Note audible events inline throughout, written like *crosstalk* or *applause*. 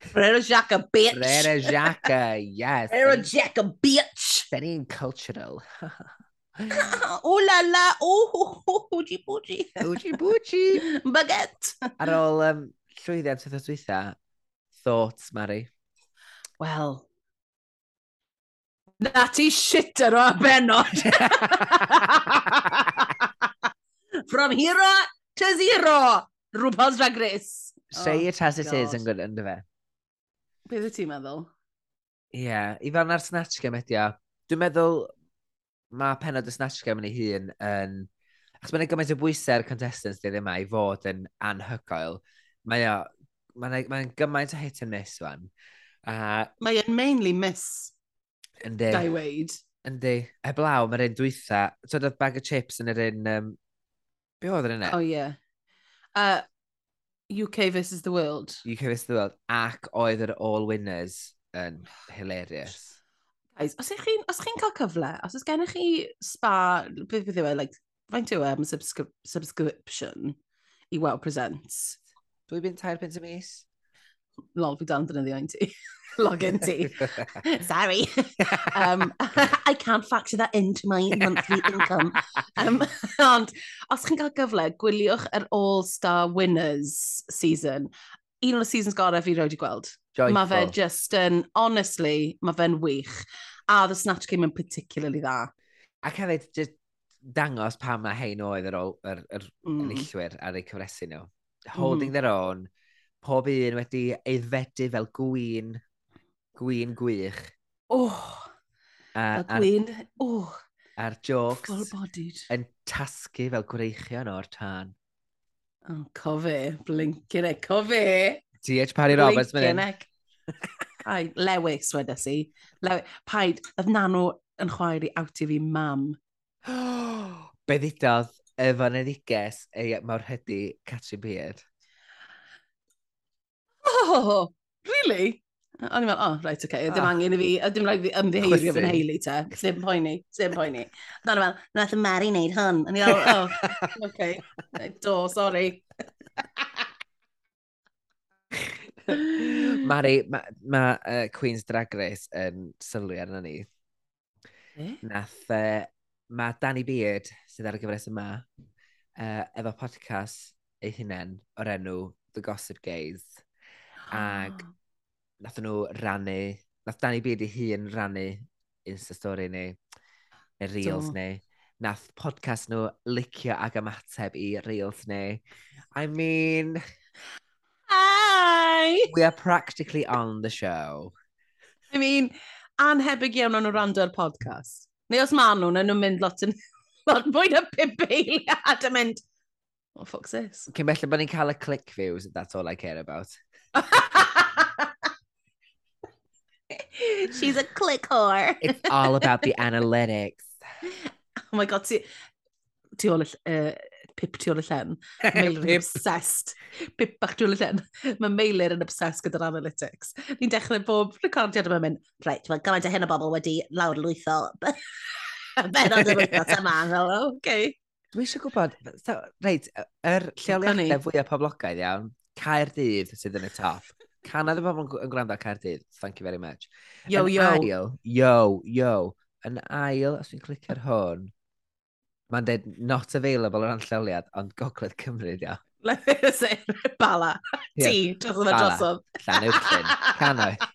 Frere Jaca, bitch. Frere Jaca, yes. Frere Jaca, bitch. Very cultural. Ooh *laughs* la la, ooh, hoochie oh, hwji bwji. Baguette. Ar ôl um, llwyddiant y dweitha, thoughts, Mari? Wel, na ti shitter o benod. *laughs* From hero to zero, RuPaul's Drag Race. Say oh, it as it God. is yn gwneud, ynddo fe. Beth ydw ti'n meddwl? Ie, yeah, i fel na'r Snatch Game ydi o. Dwi'n meddwl mae penod y Snatch Game yn ei hun yn... Achos mae'n gymaint o bwysau'r contestants dydw yma i fod yn anhygoel. Mae o... Mae'n mae gymaint o hit and miss fan. A... mae o'n mainly miss. Yndi. Dau weid. Yndi. Heblaw, mae'r un dwytha. Tyd oedd bag of chips yn yr un... Um, be oedd yn yna? E? O, oh, ie. Yeah. Uh, UK versus the world. UK versus the world. Ac oedd yr all winners yn hilarious. Guys, os ych chi'n chi cael cyfle, os oes gennych chi spa, beth bydd yw e, like, faint yw e am subscri subscription i Wow Presents? Dwi'n mynd tair pint y mis lol, fi dal yn dynyddio un ti. *laughs* Login ti. *laughs* Sorry. um, *laughs* I can't factor that into my monthly income. Um, ond, os chi'n cael gyfle, gwyliwch yr All-Star Winners season. Un o'r seasons gorau fi roed i gweld. Mae fe just yn, honestly, mae fe'n wych. A the Snatch Game yn particularly dda. Ac hefyd, just dangos pa mae hein oedd yr, yr, yr mm. enillwyr ar eu cyfresu nhw. Mm. Holding mm. their own, pob un wedi eiddfedu fel gwyn, gwyn gwych. Oh, a, a gwyn, oh. A'r jokes yn tasgu fel gwreichion o'r tan. Oh, cofe, blinkin e, cofe! T.H. Parry Roberts, mynd. Blinkin e. Lewis, wedes i. Lew Paid, oedd nanw yn chwaer i awt i fi mam. *gasps* Be Beddidodd y fanediges ei mawr mawrhydi Catrin Beard oh, really? O'n i'n meddwl, oh, right, okay, o, ddim ah. angen i fi, o, ddim rhaid fi ymddiheirio fy nheulu te, ddim poeni, ddim poeni. O'n i'n meddwl, nath y Mary wneud hwn. O'n i'n meddwl, oh, *laughs* okay, do, sorry. Mari, mae ma, uh, Queen's Drag Race yn sylwi arno ni. Eh? Nath, uh, mae Danny Beard, sydd ar y gyfres yma, uh, efo podcast ei hunain o'r enw The Gossip Gaze. Ac ah. nath nhw rannu, nath Danny Beard ei hun rannu Insta story ni, neu Reels Do. neu nath podcast nhw licio ag ymateb i Reels ni. I mean... Hi! We are practically on the show. I mean, anhebyg iawn o'n nhw rando ar podcast. Neu os maen nhw, nhw'n mynd lot yn *laughs* lot mwy na pimp eiliad yn mynd, oh, what the fuck's this? Cyn felly bod ni'n cael y click views, that's all I care about. *laughs* She's a click whore. it's all about the analytics. Oh my god, ti... Ti ôl y... Uh, pip ti ôl y llen. *laughs* Meilir yn obsessed. Pip bach ti ôl y llen. Mae Meilir yn obsessed gyda'r analytics. Ni'n dechrau bob recordiad yma'n mynd, reit, mae gymaint o hyn o bobl wedi lawr lwytho. *laughs* Benod yn wythnos yma, hello, okay. Dwi eisiau gwybod, so, reit, yr er lleoliadau fwyaf poblogaidd iawn, Caerdydd sydd yn y top. Canad y bobl yn gwrando Caerdydd. Thank you very much. Yo, yn yo. Ail, yo, yo. Yn ail, os dwi'n clicio'r hwn, mae'n dweud not available o ran lleoliad, ond gogledd Cymru, ia. Bala. Ti, drosodd a drosodd. Llan Ewchlyn, canoedd.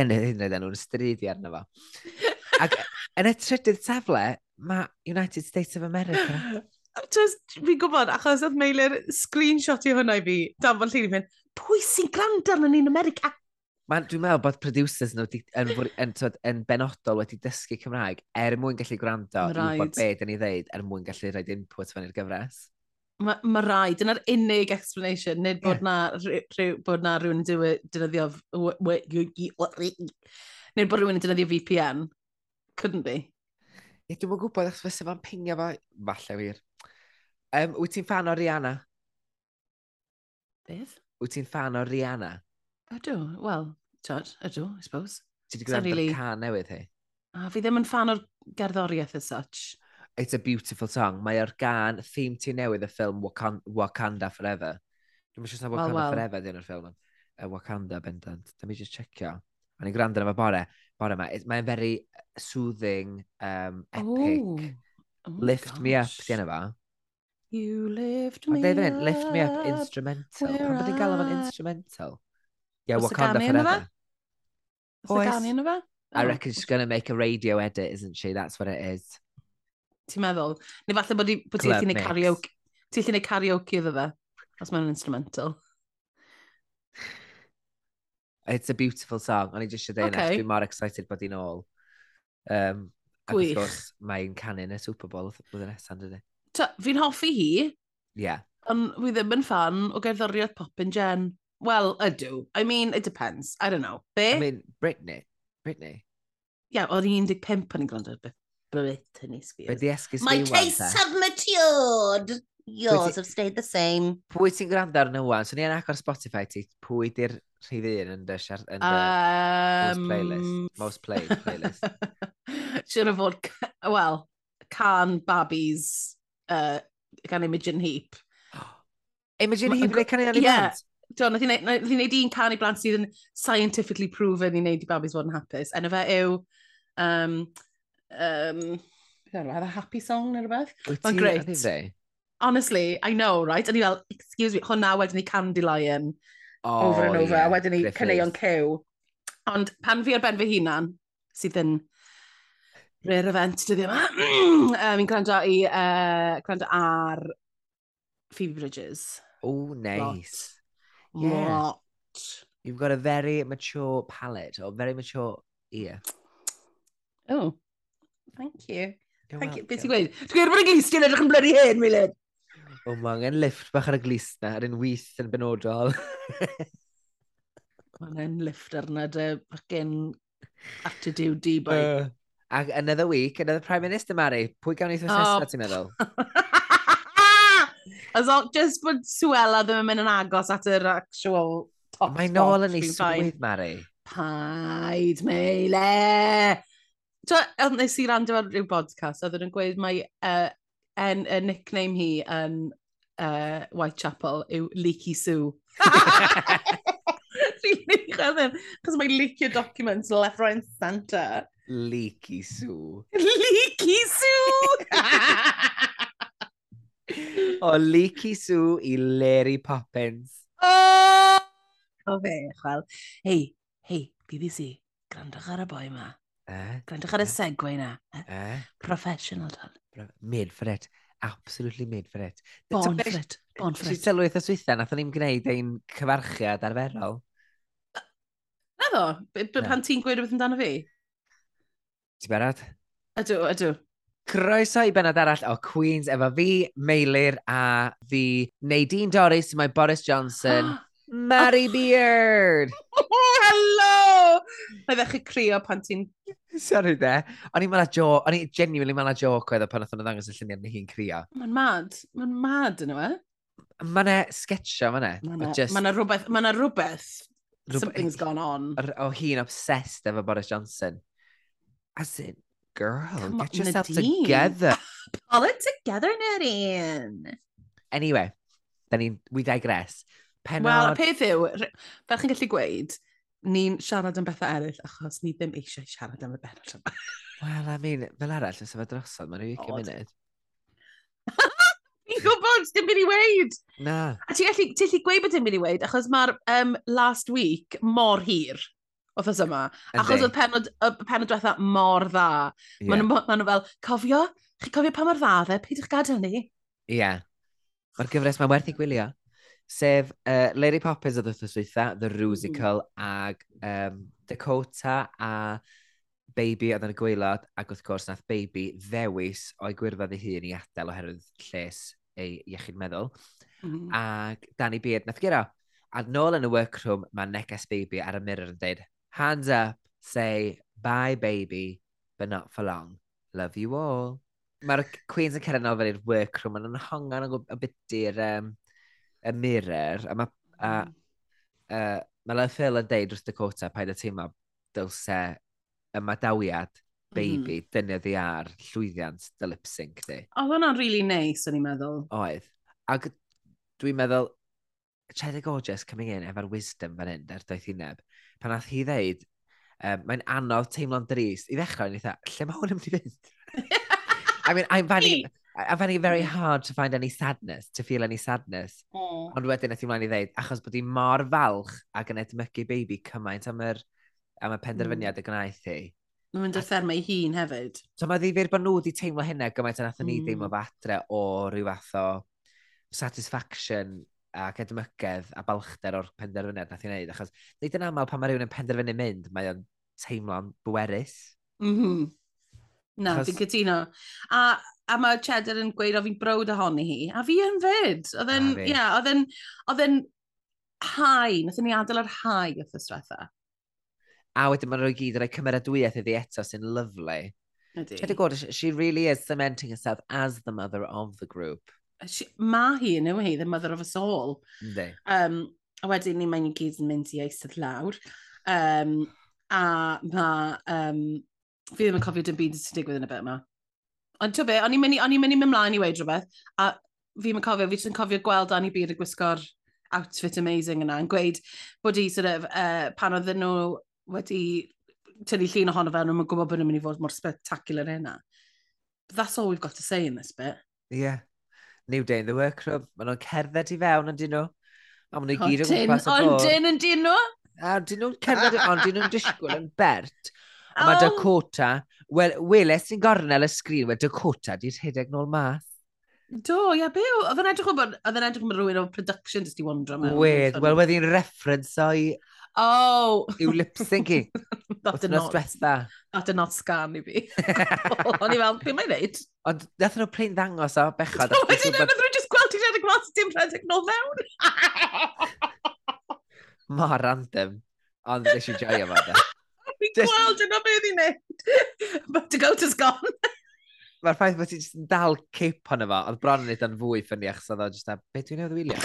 Enw, hyn oedd enw'n stridi arno fo. Ac yn y trydydd safle, mae United States of America just, fi'n gwybod, achos oedd Meilir screenshot i hwnna i fi, dan fod llun i fynd, pwy sy'n gwrando arno ni'n America? Man, dwi'n meddwl bod producers nhw yn, yn, yn, yn benodol wedi dysgu Cymraeg er mwyn gallu gwrando right. i bod be dyn ni ddeud er mwyn gallu rhaid input fan i'r gyfres. Mae ma, ma rai, dyna'r unig explanation, nid bod yeah. na, rhyw, bod na rhywun yn defnyddio... Nid bod rhywun yn defnyddio VPN. Couldn't be. Ie, yeah, dwi'n gwybod achos fysa fo'n pingio fo, falle wir. Um, wyt ti'n fan o Rihanna? Beth? Wyt ti'n fan o Rihanna? Ydw, wel, George, ydw, I suppose. Ti wedi gwneud really... can newydd hi? A fi ddim yn fan o'r gerddoriaeth as such. It's a beautiful song. Mae o'r gan theme ti newydd y ffilm Wakan Wakanda Forever. Dwi'n siŵr Wakanda well, well. Forever dyn o'r ffilm. Uh, Wakanda, bendant. Dwi'n just checio. A ni'n gwrando efo bore. Bore yma. Mae'n very soothing, um, epic. Oh. Oh Lift gosh. me up, dyn efo. You lift me up. e'n lift me up instrumental. Pan bod i'n gael o'n instrumental? Yeah, What's Wakanda Forever. Oes. Oes. Oes. I oh. reckon she's going to make a radio edit, isn't she? That's what it is. Ti'n meddwl? Neu falle bod ti'n gallu gwneud karaoke. Ti'n gallu gwneud karaoke iddo fe, os mae'n instrumental. It's a beautiful song. O'n i just eisiau dweud, okay. dwi'n mor excited bod i'n ôl. Um, Gwych. Ac wrth gwrs, mae'n canu'n y Super Bowl oedd nesaf, dydy fi'n hoffi hi. Ie. Yeah. Ond fi ddim yn fan o gerddoriaeth pop yn gen. Wel, ydw. I mean, it depends. I don't know. Be? I mean, Britney. Britney. Ie, yeah, o'r 15 pan i'n gwrando beth. Britney Spears. Be di esgus My tastes have matured. Yours have stayed the same. Pwy ti'n gwrando ar nhw wan? So ni yn agor Spotify ti, pwy di'r rhydd un yn dy um, most playlist? Most played playlist. *laughs* Siwr o fod, wel, can babies uh, gan Imogen Heap. *gasps* Imogen Heap yn canu ar ei blant? Do, nath i wneud un canu blant sydd yn scientifically proven i wneud i babis fod yn hapus. Enw fe yw... Um, um, have a happy song neu rhywbeth. Mae'n greit. Honestly, I know, right? A ni fel, excuse me, hwnna wedyn ni Candy Lion. Oh, over and over. Yeah, a wedyn ni Caneuon Cyw. Ond pan fi ar ben fy hunan, sydd yn rare event dyddi yma. um, fi'n gwrando i, uh, gwrando ar Phoebe Bridges. Oh, nice. Lot. Yeah. Lot. You've got a very mature palate, or very mature ear. Oh, thank you. You're thank you. Beth i'n gweud? Dwi'n gweud bod y glist yn edrych yn blyru hen, Wilyn. O, mae angen lift bach ar y glist na, ar un wyth yn benodol. *laughs* mae angen lift arna dy fucking attitude di, boi. Uh. Ac another week, another Prime Minister, Mari. Pwy gawn ni Bethesda, oh. ti'n meddwl? *laughs* As all, just bod Suella ddim yn mynd yn agos at yr actual top Mae nôl yn ei swydd, Mari. Paid, meile! Oedd nes i rand efo'r rhyw podcast, oedd yn gweud mae uh, en, a nickname hi yn uh, Whitechapel yw Leaky Sue. Rwy'n eich oedd yn, chos mae leaky documents left, right and centre. Leaky Sue. Leaky Sue! *laughs* o Leaky Sue i Larry Poppins. Oh! O fe, chwel. Hei, hei, BBC, grandwch ar y boi ma. Eh? Grandwch ar y e? segwe na. Eh? eh? Professional, dal. Made for it. Absolutely made for it. Born for it. Born for it. Ti'n sylwi eitha swytha, nath ni'n gwneud ein cyfarchiad arferol. Na ddo, pan ti'n gweud rhywbeth amdano fi? Ti'n barod? Ydw, ydw. Croeso i benod arall o Queens efo fi, Meilir a fi Nadine Doris, mae Boris Johnson, *gasps* Mary Beard. *laughs* Oh, Helo! Mae ddech chi crio pan ti'n... *laughs* Sorry de. O'n i'n mynd jo, o'n i'n genuinely mynd joc oedd o pan oedd o'n ddangos y lluniau ni hi'n crio. Mae'n mad, mae'n mad yn yma. E? Mae yna sketcha, mae yna. Mae yna rhywbeth, mae yna rhywbeth. Something's gone on. O hi'n obsessed efo Boris Johnson. As in, girl, Come get on, yourself Nadine. together. *laughs* Pull it together, Nadine. Anyway, da ni'n, we digress. Penod... Wel, y peth yw, fel chi'n gallu gweud, ni'n siarad am bethau eraill achos ni ddim eisiau siarad am y benod yma. *laughs* Wel, I mean, fel arall, nes yma drosodd, mae'n rhyw 20 munud. *laughs* Ni'n gwybod, dim byd i weid. Na. A ti'n gallu, ti'n gallu gweud bod dim byd i weid, achos mae'r um, last week mor hir wythnos yma. Achos oedd penod, y penod diwetha mor dda. Yeah. Maen nhw ma nhw fel, cofio? Chi cofio pa mor dda dde? Peidwch gadael ni? Ie. Yeah. Mae'r gyfres mae'n werth i gwylio. Sef uh, Larry Poppins oedd wythnos dweitha, The Rusical, mm. ag um, Dakota a Baby oedd yn y gweilod, ac wrth gwrs nath Baby ddewis o'i gwirfodd ei hun i adael oherwydd lles ei iechyd meddwl. Mm-hmm. Mm. Ac Danny Beard nath gyro. A nôl yn y workroom, mae neges Baby ar y mirror yn dweud, hands up, say bye baby, but not for long. Love you all. Mae'r Queens yn cerdded fel i'r workroom yn hongan o byty'r um, y mirror, a mae a, mm. a, ma Love Phil yn deud dros Dakota paid y teimlo dylse y madawiad mm-hmm. baby mm. dynnydd i ar llwyddiant dy lip sync di. Oedd hwnna'n really nice, o'n i'n meddwl. Oedd. Ac dwi'n meddwl, Cheddar Gorgeous coming in efo'r wisdom fan hyn, er doedd hi neb pan nath hi ddeud, um, mae'n anodd teimlo'n drist. I ddechrau, ni dda, lle mae hwn yn mynd i fynd? *laughs* I mean, I'm finding, I'm finding it very mm. hard to find any sadness, to feel any sadness. Mm. Ond wedyn aeth i mlaen i ddeud, achos bod hi mor falch ac yn edmygu baby cymaint am yr, am y penderfyniad mm. y gwnaeth hi. Mae'n mynd o'r therma i hun hefyd. So mae ddifur bod nhw wedi teimlo hynna gymaint yn athyn ni mm. ddim o fatre o rhyw fath o satisfaction ac edmygedd a balchder o'r penderfyniad nath i wneud, achos nid yn aml pan mae rhywun yn penderfynu mynd, mae o'n teimlo'n bwerus. Mm -hmm. Na, Cos... fi'n cytuno. A, a mae Cheddar yn gweud o fi'n brod ohoni hi, a fi yn fyd. Oedd yn, ie, yeah, oedd yn, oedd yn hau, nath ni adael ar hau wrth yswetha. A wedyn mae'n rhoi gyd yn rhoi cymeradwyaeth iddi eto sy'n lyflu. Ydy. Cheddar Gordon, she really is cementing herself as the mother of the group she, mae hi yn anyway, the mother of us all. De. Um, a wedyn ni mae'n gyd yn mynd i eistedd lawr. Um, a mae... Um, fi ddim yn cofio dim byd sy'n digwydd yn y bit yma. Ond ti'n byd, o'n i'n mynd i mynd ymlaen i weid rhywbeth, a fi yn cofio, fi jyst yn cofio gweld Annie Beard y gwisgo'r outfit amazing yna, yn gweud bod i, sort of, uh, pan oedd nhw wedi tynnu llun ohono fe, nhw'n gwybod bod nhw'n mynd i fod mor spectacular yna. But that's all we've got to say in this bit. Yeah. New Day in the Workroom. Maen nhw'n cerdded i fewn yn dyn nhw. A maen nhw'n gyd yn gwmpas y bwrdd. Ond dyn yn dyn nhw? A dyn nhw'n cerdded, ond dyn nhw'n disgwyl yn bert. A mae oh. Dakota, wel, weles ti'n gornel y sgrin, wel Dakota di'r rhedeg nôl math. Do, ia, be oedd yn edrych bod, oedd yn edrych yn bod rhywun o production jyst i wondro mewn. Wedd, wel, wedyn reference o'i Oh! Yw lip-syncing. *laughs* That did not. Diwetha. That did not scan i fi. *laughs* O'n i fel, beth mae'n neud? Ond nath nhw plyn ddangos o bechod. Wedyn nhw, nath nhw just gweld ti'n edrych mas dim rhedeg nôl fewn. Mor random. Ond nes i joio fo da. *laughs* Fi'n gweld yna beth i'n neud. But to go to's gone. Mae'r ffaith bod ti'n dal cip honno fo, oedd bron yn neud yn fwy ffynnu achos oedd o jyst a, beth dwi'n ei wylio?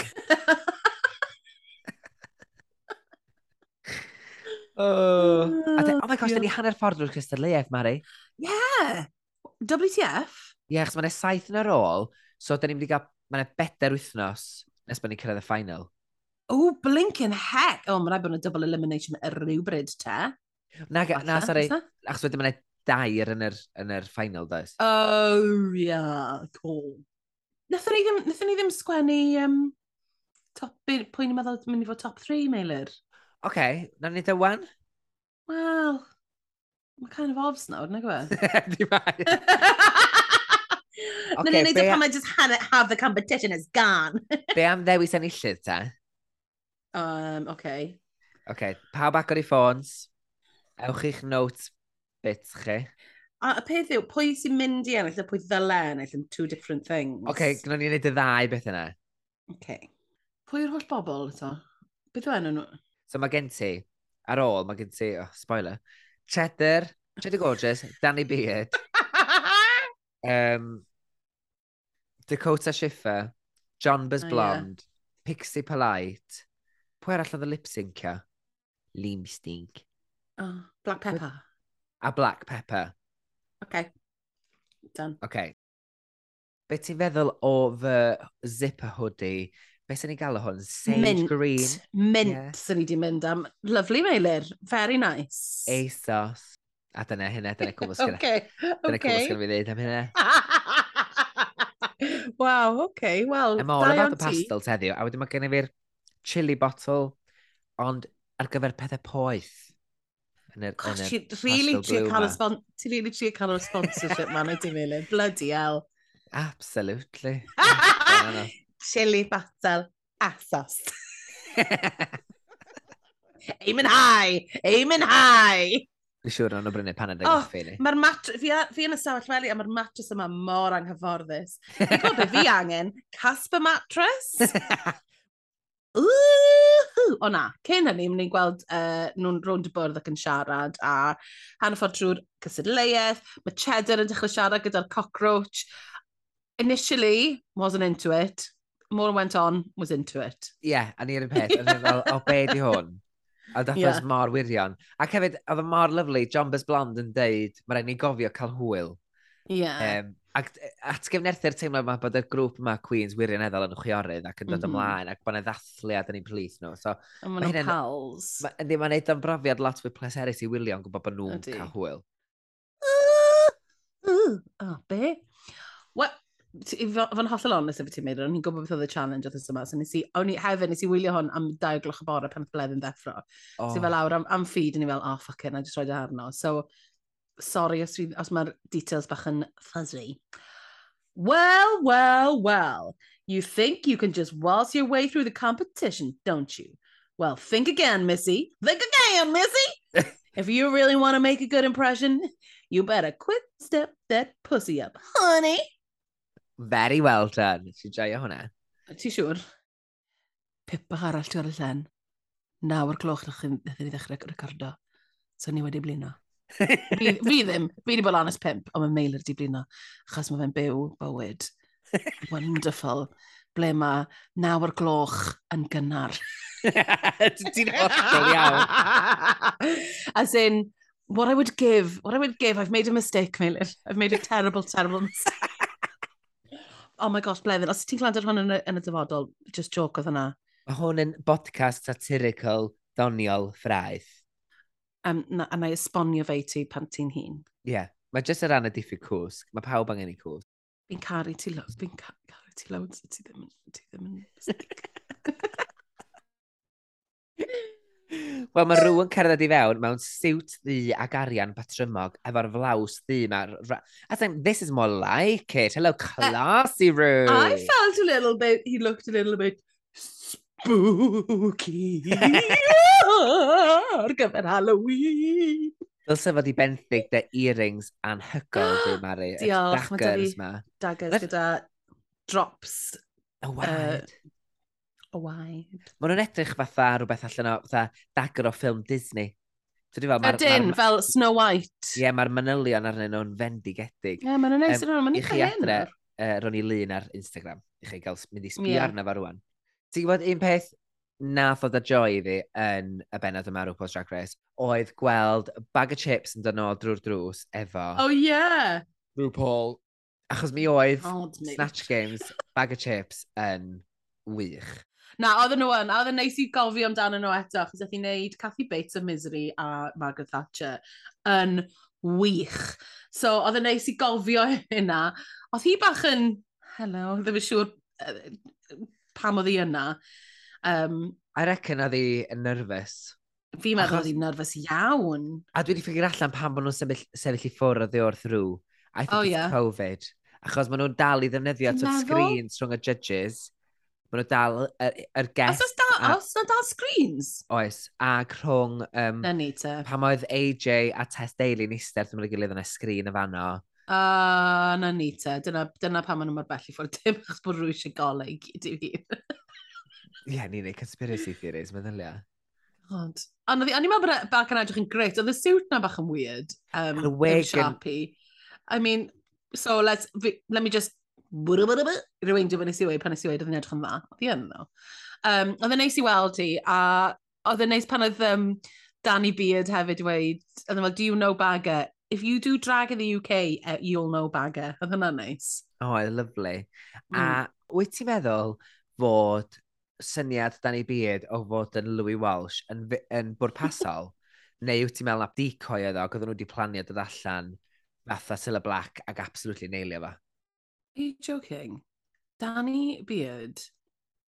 Oh, oh my gosh, yeah. ni hanner ffordd drwy'r cystadleuaeth, Mari. Yeah! WTF? Ie, yeah, achos mae'n saith yn ar ôl, so da ni'n mynd i gael, mae'n yna bedair wythnos nes bod ni'n cyrraedd y ffainal. O, blinking heck! O, oh, mae'n rhaid bod yna double elimination ar rhywbryd te. Na, Fatha, na, sori, achos wedyn mae'n dair yn yr, yn yr ffainal, does? Oh, yeah, cool. Nethon ni ddim, nethon ni ddim sgwennu um, top, pwy ni'n meddwl mynd i fod top 3, Meilir? okay, na ni ddewan? Wel, mae kind of obs nawr, na gwe? e? *laughs* Di mae. *laughs* Na ni'n neud e pan mae just have, have the competition is gone. *laughs* Be am ddewis enillydd ta? Um, okay. Okay, pawb agor i ffôns. Ewch i'ch notes bit chi. A y peth yw, pwy sy'n mynd i ennill a pwy ddyle ennill yn two different things. Okay, gyda ni'n neud y ddau beth yna. Okay. Pwy yw'r holl bobl eto? Beth yw enw nhw? So mae gen ti, ar ôl, mae gen ti, oh, spoiler, cheddar, cheddar gorgeous, Danny Beard, *laughs* um, Dakota Schiffer, John Buzz oh, Blonde, yeah. Pixie Polite, pwy arall oedd y lip syncio? Lim Stink. Oh, Black Pepper. A Black Pepper. Okay. Done. Okay. Be ti'n feddwl o fy zipper hoodie beth sy'n ei o hwn? Sage mint, green. Mint yeah. sy'n ni di mynd am. Lovely Meilir. Very nice. Asos. A dyna hynna, dyna cwbl sgynna. *laughs* okay, dyna okay. cwbl sgynna fi ddeud am hynna. *laughs* wow, okay, well, I'm all about the pastels heddiw, a wedyn mae gen i fi'r chili bottle, ond ar gyfer pethau poeth. Yn yr, Gosh, yn yr really trio cael Ti'n really trio cael o'r sponsorship man, oeddi Melin. Bloody hell. Absolutely. *laughs* chili battle asos. *laughs* Aim yn high! Aim yn high! Fi siŵr o'n brynu paned yn oh, ni. Mae'r matr... Fi, fi yn y stafell feli a mae'r mattress yma mor anghyfforddus. Fi'n gwybod be fi *laughs* angen? Casper mattress? *laughs* Ooh, o na, cyn hynny, ni'n gweld uh, nhw'n rownd y bwrdd ac yn siarad a hanner ffordd trwy'r cysadleuaeth, mae Cheddar yn dechrau siarad gyda'r cockroach. Initially, wasn't into it more went on, was into it. Ie, yeah, a ni'r un peth. Yn fel, o be di hwn? A dath yeah. mor wirion. Ac hefyd, oedd y mor lyflu, John Bus Blond yn deud, mae rhaid ni gofio cael hwyl. Ie. Yeah. Um, ac atgyfnerthu'r teimlo yma bod y grŵp yma Queens wirioneddol yn chwiorydd ac yn dod mm ymlaen ac bod yna ddathliad yn ei plith nhw. So, Ond maen nhw'n pals. Ma, mae'n neud o'n brofiad lot fwy pleserus i wylio yn gwybod bod nhw'n cael hwyl. Uh, uh, oh, be? fo'n hollol onest efo ti'n meddwl, o'n i'n gwybod beth oedd y challenge oedd yma, so nes i, o'n i hefyd, nes i wylio hwn am dau gloch y bore pan bledd yn ddeffro. Oh. So fel awr am, am feed, o'n i fel, oh, fuck it, na jyst roed e arno. So, sorry os, os mae'r details bach yn fuzzy. Well, well, well, you think you can just waltz your way through the competition, don't you? Well, think again, Missy. Think again, Missy! *laughs* if you really want to make a good impression, you better quit step that pussy up, honey. Very well done. Ti'n joio hwnna? Ti siŵr? Pipa arall ti ar y llen. Naw o'r gloch ddech chi'n ddechrau recordo. So ni wedi blino. *laughs* fi, fi ddim. Fi wedi bod lan pimp, ond mae Meilir wedi blino. Achos mae fe'n byw bywyd. *laughs* Wonderful. Ble mae nawr gloch yn gynnar. Ti'n hollol iawn. *laughs* As in, what I would give, what I would give, I've made a mistake, Meilir. I've made a terrible, terrible mistake. Oh my gosh, blefyn. Os ti'n gwrando hwn yn y, yn y dyfodol, just joke oedd hwnna. Mae hwn yn bodcast satirical, doniol ffraith. Um, na, a na i esbonio fe i ti pan ti'n hun. Ie. Yeah. Mae jyst ar ran y diffyg cwsg. Mae pawb angen i cwsg. Fi'n caru ti loads. Fi'n ca caru ti loads. Ti ddim yn... Ti ddim yn... *laughs* *laughs* Wel, mae rhywun cerdded i fewn mewn siwt ddi ag arian patrymog efo'r flaws ddi ma'r... I think, this is more like it. Hello, uh, classy room. I felt a little bit, he looked a little bit spooky ar gyfer Halloween. Dylse fod i benthyg dy earrings anhygol, dwi'n *gasps* maru. Diolch, mae da fi daggers gyda drops. Oh, wow. Uh, o wide. Mae nhw'n edrych fatha rhywbeth allan o fatha dagger o ffilm Disney. Ydyn, fel, Ydyn, fel Snow White. Ie, yeah, mae'r manylion arnyn nhw'n fendigedig. Ie, yeah, mae'n neis yn nhw'n mynd i chi adre, uh, ro'n i Lun ar Instagram. I chi gael mynd i sbio yeah. arna fo rwan. Ti'n gwybod un peth nath oedd y joy i fi yn y benod yma rhywbeth Drag Race, oedd gweld bag of chips yn dod nôl drwy'r drws efo... Oh, yeah! RuPaul. Achos mi oedd Snatch Games, bag of chips yn wych. Na, oedden nhw yn. A oedden neis i gofio amdano nhw eto, achos oedd hi'n neud Cathy Bates o Misery a Margaret Thatcher yn wych. So, oedd yn e neis i gofio *laughs* hynna. Oedd hi bach yn, hello, ddim yn siŵr uh, pam oedd hi yna. Um, I reckon oedd hi yn nerfus. Fi meddwl oedd hi'n nerfus iawn. A dwi wedi ffigur allan pam bod nhw'n sefyll, sefyll i ffwrdd o ddiwrth rhyw. I think oh, it's yeah. COVID. Achos maen nhw'n dal i ddefnyddio at sgrin rhwng y judges maen nhw dal yr, yr guest... Os da, a... os dal screens? Oes, ac rhwng... Um, Na ni te. Pam oedd AJ a Tess Daly yn eistedd ddim yn y gilydd yn y sgrin y fanno. A uh, na ni te, dyna, dyna pam maen nhw mor bell i ffwrdd dim achos bod rwy eisiau golau i gyd i fi. *laughs* Ie, yeah, ni'n neud conspiracy theories, meddylia. Ond, ond o'n i'n meddwl bod bach yn edrych yn greit, oedd y siwt na bach yn weird. Um, y wig yn... I mean, so let's, let me just rhywun dwi'n nes i weid pan nes i weid oedd yn edrych yn dda. Oedd hi yn ddo. Um, oedd yn neis i weld hi, a oedd yn neis pan oedd um, Danny Beard hefyd weid, oedd yn fel, do you know bagger? If you do drag in the UK, uh, eh, you'll know bagger. Oedd hynna'n neis. O, oh, e lovely. Mm. A wyt ti'n meddwl fod syniad Danny Beard o fod yn Louis Walsh yn, yn bwrpasol? *laughs* neu wyt ti'n meddwl na decoy oedd o, oedd nhw wedi planio dod allan fatha Silla Black ac absolutely neilio fo? Are you joking? Danny Beard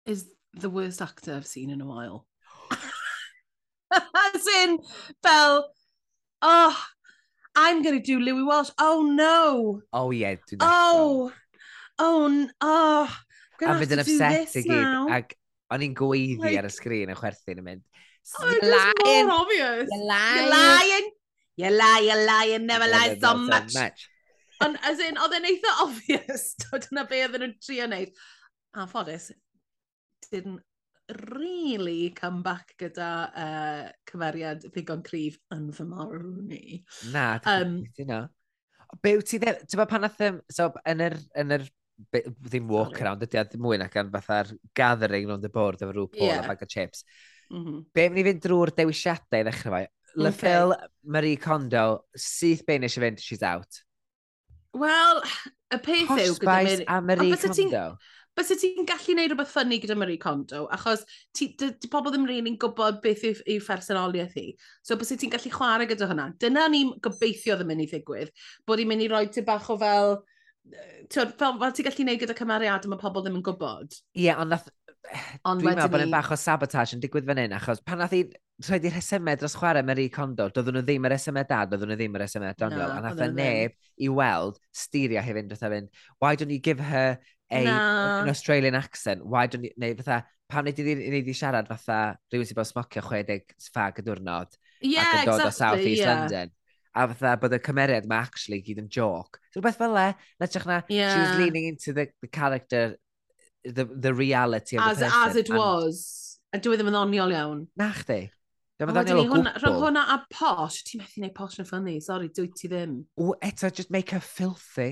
is the worst actor I've seen in a while. *laughs* As in, fel, oh, I'm going to do Louis Walsh. Oh, no. Oh, yeah. Do that oh, oh, oh. A fydd yn upset i gyd. Ac o'n i'n gweiddi like, ar y sgrin yn chwerthin yn mynd. Oh, it was more obvious. You're lying. You're lying. You're lying. You're lying. Never lie so much. much. Ond as in, oedd e'n eitha obvious, *laughs* dyna be oedden nhw'n trio wneud. A ffodus, didn't really come back gyda uh, cymeriad ddigon cryf yn fy marw ni. Na, um, ti'n know. Be wyt ti ddim, ti'n pan nath, ym, so, yn yr, yn yr ddim walk around, ydy a mwy nac yn fatha'r gathering round the board efo rhyw pôl yeah. a bag o chips. Mm -hmm. Be mynd i fynd drwy'r dewisiadau i ddechrau fai? Okay. Lefel Marie Kondo, syth be eisiau fynd, she's out. Wel, y peth Posh yw... Posh Spice Mary... a Marie Kondo. Bys ti'n gallu gwneud rhywbeth ffynnu gyda Marie Kondo, achos ti, dy, dy pobl ddim rili'n gwybod beth yw, yw phersonoliaeth hi. So bys ti'n gallu chwarae gyda hwnna. Dyna ni'n gobeithio ddim yn ei ddigwydd, bod i'n mynd i roi ti bach o fel... Tywed, fel, fel ti'n gallu gwneud gyda cymeriad yma pobl ddim yn gwybod. Ie, yeah, ond nath *sighs* Ond Dwi'n meddwl bod yn bach o sabotage yn digwydd fan hyn, achos pan nath i rhaid i'r hesymau dros chwarae Marie Kondo, doedden nhw ddim yr hesymau dad, doedden nhw ddim yr hesymau Donald, no, a nath y e neb i weld styria hefyd, fatha fynd, why don't you give her a, no. an Australian accent, why don't you, neu fatha, pam wneud i wneud i siarad fatha rhywun sy'n bod smocio 60 ffag y diwrnod, yeah, ac yn dod exactly, o South East yeah. London a fatha bod y cymeriad mae actually gyd yn joke. So rhywbeth fel e, na ti'ch na, yeah. she was leaning into the, the character the, the reality of as, the person. As it and... was. A dwi e ddim yn ddoniol iawn. Na chdi. Dwi'n e meddwl ddoniol o gwbl. Rhwng hwnna a posh, ti'n methu gwneud posh yn ffynnu, sori, dwi ti ddim. O, eto, just make her filthy.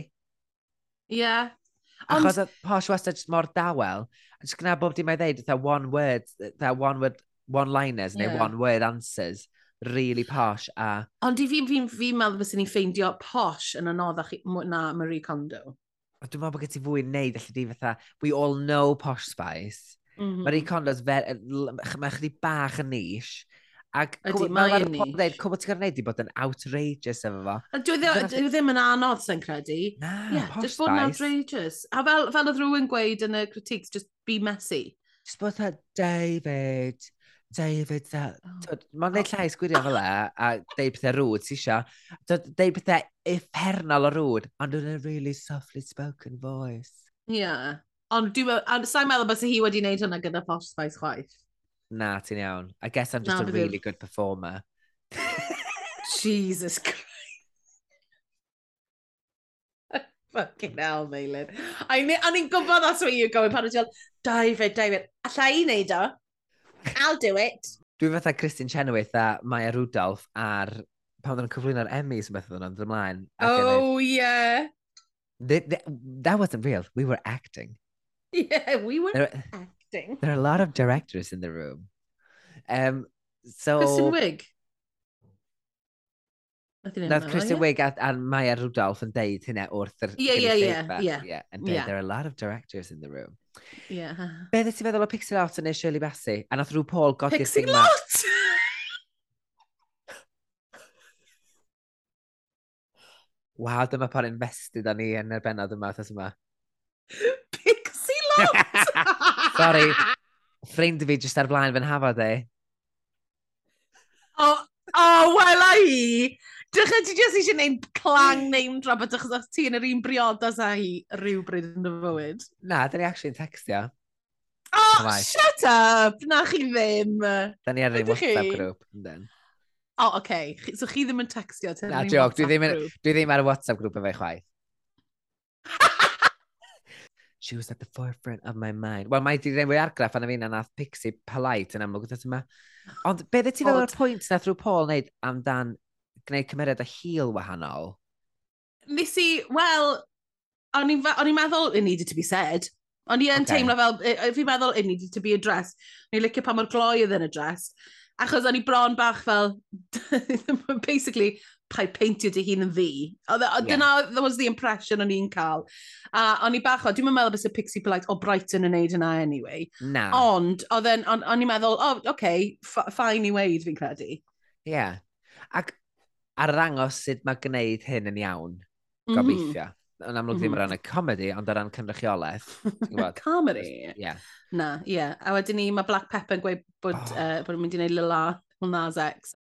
Ie. Yeah. Ond... Achos posh wastad just mor dawel. A just gyna bob dim ei ddeud, that one word, that one word, one-liners, yeah. neu one word answers really posh a... Ond i fi'n fi, fi meddwl bys ni'n ffeindio posh yn anoddach na Marie Kondo a dwi'n meddwl bod gen ti fwy yn neud, allai di fatha, we all know posh spice. Mm -hmm. Mae'r condos, mae chdi bach yn nish, Ac mae'r pobl dweud, cwbl ti'n gorau gwneud i bod yn outrageous efo fo. Dwi ddim, ddim yn anodd sy'n credu. Na, yeah, posh Just bod yn outrageous. A fel, fel oedd rhywun gweud yn y critiques, just be messy. Just bod that David, David, da... Oh. Mae'n gwneud llais gwirio fel e, a deud pethau rŵd, ti isio? Deud pethau effernol o rŵd, ond yn a really softly spoken voice. Ie. Yeah. Ond sa'n meddwl bod hi wedi wneud hwnna gyda Posh Spice chwaith. Na, ti'n iawn. I guess I'm just Na, a really good performer. Jesus Christ. *laughs* Fucking hell, Meilin. A ni'n gwybod that's where you're going, pan o ti'n David, David, allai i wneud o? I'll do it. Dwi'n fatha Christian Chenoweth a Maya Rudolph ar pan oedden nhw'n cyflwyno'r Emmys yn beth oedden nhw'n ymlaen. Oh, yeah. "Th- th- That wasn't real. We were acting. Yeah, we were There, acting. there are a lot of directors in the room. Um, so... Kristen Wiig. Nath hi neud Nath Kristen? Wiig a, a Maya Rudolph yn deud hynna wrth yr ie, ie, gynulleidfa. ie. Yeah, and there are a lot of directors in the room. Yeah. Be dde ti'n feddwl o Pixie Lot yn ei Shirley Bassey? A nath rhyw Paul godi'r Pixie Lot! Wow, dyma pan invested a ni yn y benod yma, thas yma. Pixie Lot! *laughs* Sorry, ffrind fi jyst ar blaen fy'n hafod e. O, oh, oh, a i! Dych chi jyst eisiau gwneud clang mm. name drop, achos os ti yn yr un briodas a hi rhywbryd yn y fywyd. Na, dyn ni actually yn textio. Oh, right. shut up! Na chi ddim. Da ni ar ein WhatsApp grŵp. O, oh, oce. Okay. So chi ddim yn textio? Na, joc. Dwi ddim, yn, dwi ddim ar y WhatsApp grŵp efo chwaith. *laughs* She was at the forefront of my mind. Wel, mae di ddim fwy argraff anna fi na nath Pixie polite yn amlwg wrth yma. Ond, be dde ti fel o'r pwynt nath rhyw Paul wneud amdan gwneud cymeriad a hil wahanol? Nes i, wel, o'n i'n meddwl it needed to be said. O'n i yn okay. teimlo fel, fi'n meddwl it needed to be addressed. O'n i'n licio pa mor gloi oedd yn addressed. Achos o'n i bron bach fel, *laughs* basically, pa'i peintio dy hun yn fi. E, dyna, yeah. that was the impression o'n i'n cael. A uh, o'n i bach o, dwi'n meddwl bys y Pixie Polite o Brighton yn neud yna anyway. Na. Ond, o'n i'n meddwl, oh, oce, okay, ffain i weid fi'n credu. Ie. Yeah. Ac arddangos sut mae gwneud hyn yn iawn, mm. gobeithio. Mm. Yn amlwg ddim mm. ran y comedi, ond o ran cynrychiolaeth. *laughs* comedy? Yeah. Na, ie. Yeah. A wedyn ni, mae Black Pepper yn gweud bod, oh. uh, bod yn mynd i wneud Lila Lil Nas X.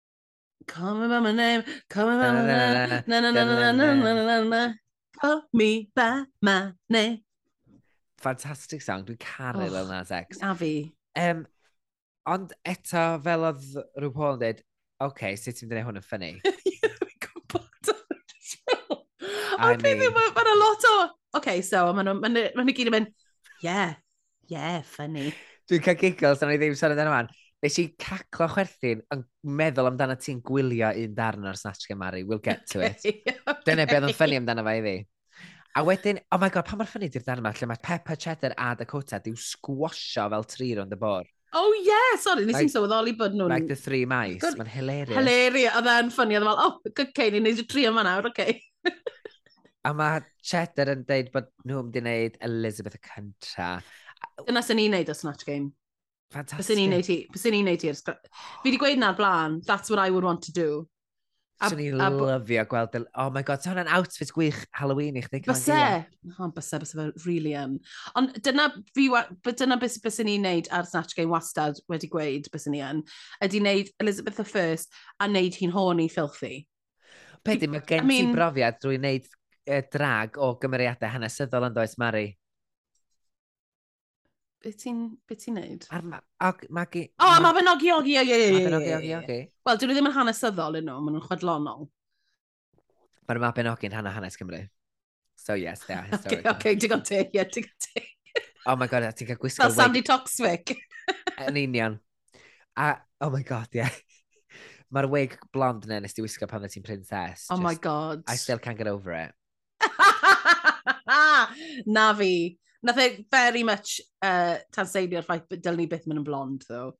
Call me by my name, call me by my name, na na na na na na na na na na Call me by my name. Fantastic song, dwi'n caru oh, Lil Nas X. A fi. Um, ond eto, fel oedd rhyw Paul yn dweud, oce, okay, sut ti'n dweud hwn yn ffynnu? *laughs* Ond peth yw, mae'n yna lot o... OK, so, mae'n nhw, ma ma gyd yn mynd, yeah, yeah, funny. Dwi'n cael giggles, dan ni ddim siarad yna fan. Nes i caclo chwerthin yn meddwl amdano ti'n gwylio un darn o'r Snatch Game Mary. We'll get to it. *laughs* Dyna beth yn ffynnu amdano fe i fi. A wedyn, oh my god, pa mor ffynnu di'r darn yma, lle mae Peppa Cheddar a Dakota diw squasho fel tri rond y bor. Oh yeah, sorry, nes i'n like, sylweddoli bod nhw'n... Like the three mice, mae'n hilarious. Hilarious, oedd e'n ffynnu, oedd e fel, oh, good okay, ni'n neud y tri yma nawr, okay. *laughs* A mae Cheddar yn dweud bod nhw wedi gwneud Elizabeth y cynta. Dyna sy'n ni'n neud o Snatch Game. Fantastic. Bys ni'n neud hi, bys ni'n neud hi'r... Fi wedi gweud na'r blaen, that's what I would want to do. Swn i'n lyfio gweld... Oh my god, hwnna'n outfit gwych Halloween i chdi. Byse. Oh, byse, byse fe, really. Um. Ond dyna, fi, wa, dyna bys, bys ni'n neud ar Snatch Game wastad wedi gweud bys ni yn, ydy neud Elizabeth I a neud hi'n horny filthy. Pedi, mae gen I mean, ti brofiad drwy wneud drag o gymeriadau hanesyddol yn does, Mari? Beth ti'n be ti neud? Ar ma, og, magi... O, oh, ma benogi ogi, ogi, ogi. Ma benogi ogi, ogi. Wel, dyn nhw ddim yn hanesyddol yn nhw, maen nhw'n chwedlonol. Mae'r ma benogi'n hana hanes Cymru. So yes, they are *laughs* historical. okay, okay, digon te, yeah, digon te. oh my god, ti'n cael gwisgo... Fel Sandy Toxwick. *laughs* yn union. A, oh my god, yeah. Mae'r wig blond yna nes ti wisgo pan ti'n princess. Oh just, my god. I still can't get over it. *laughs* Na fi. Nath e very much uh, tanseilio'r ffaith bod dylwn ni byth mynd yn blond, though.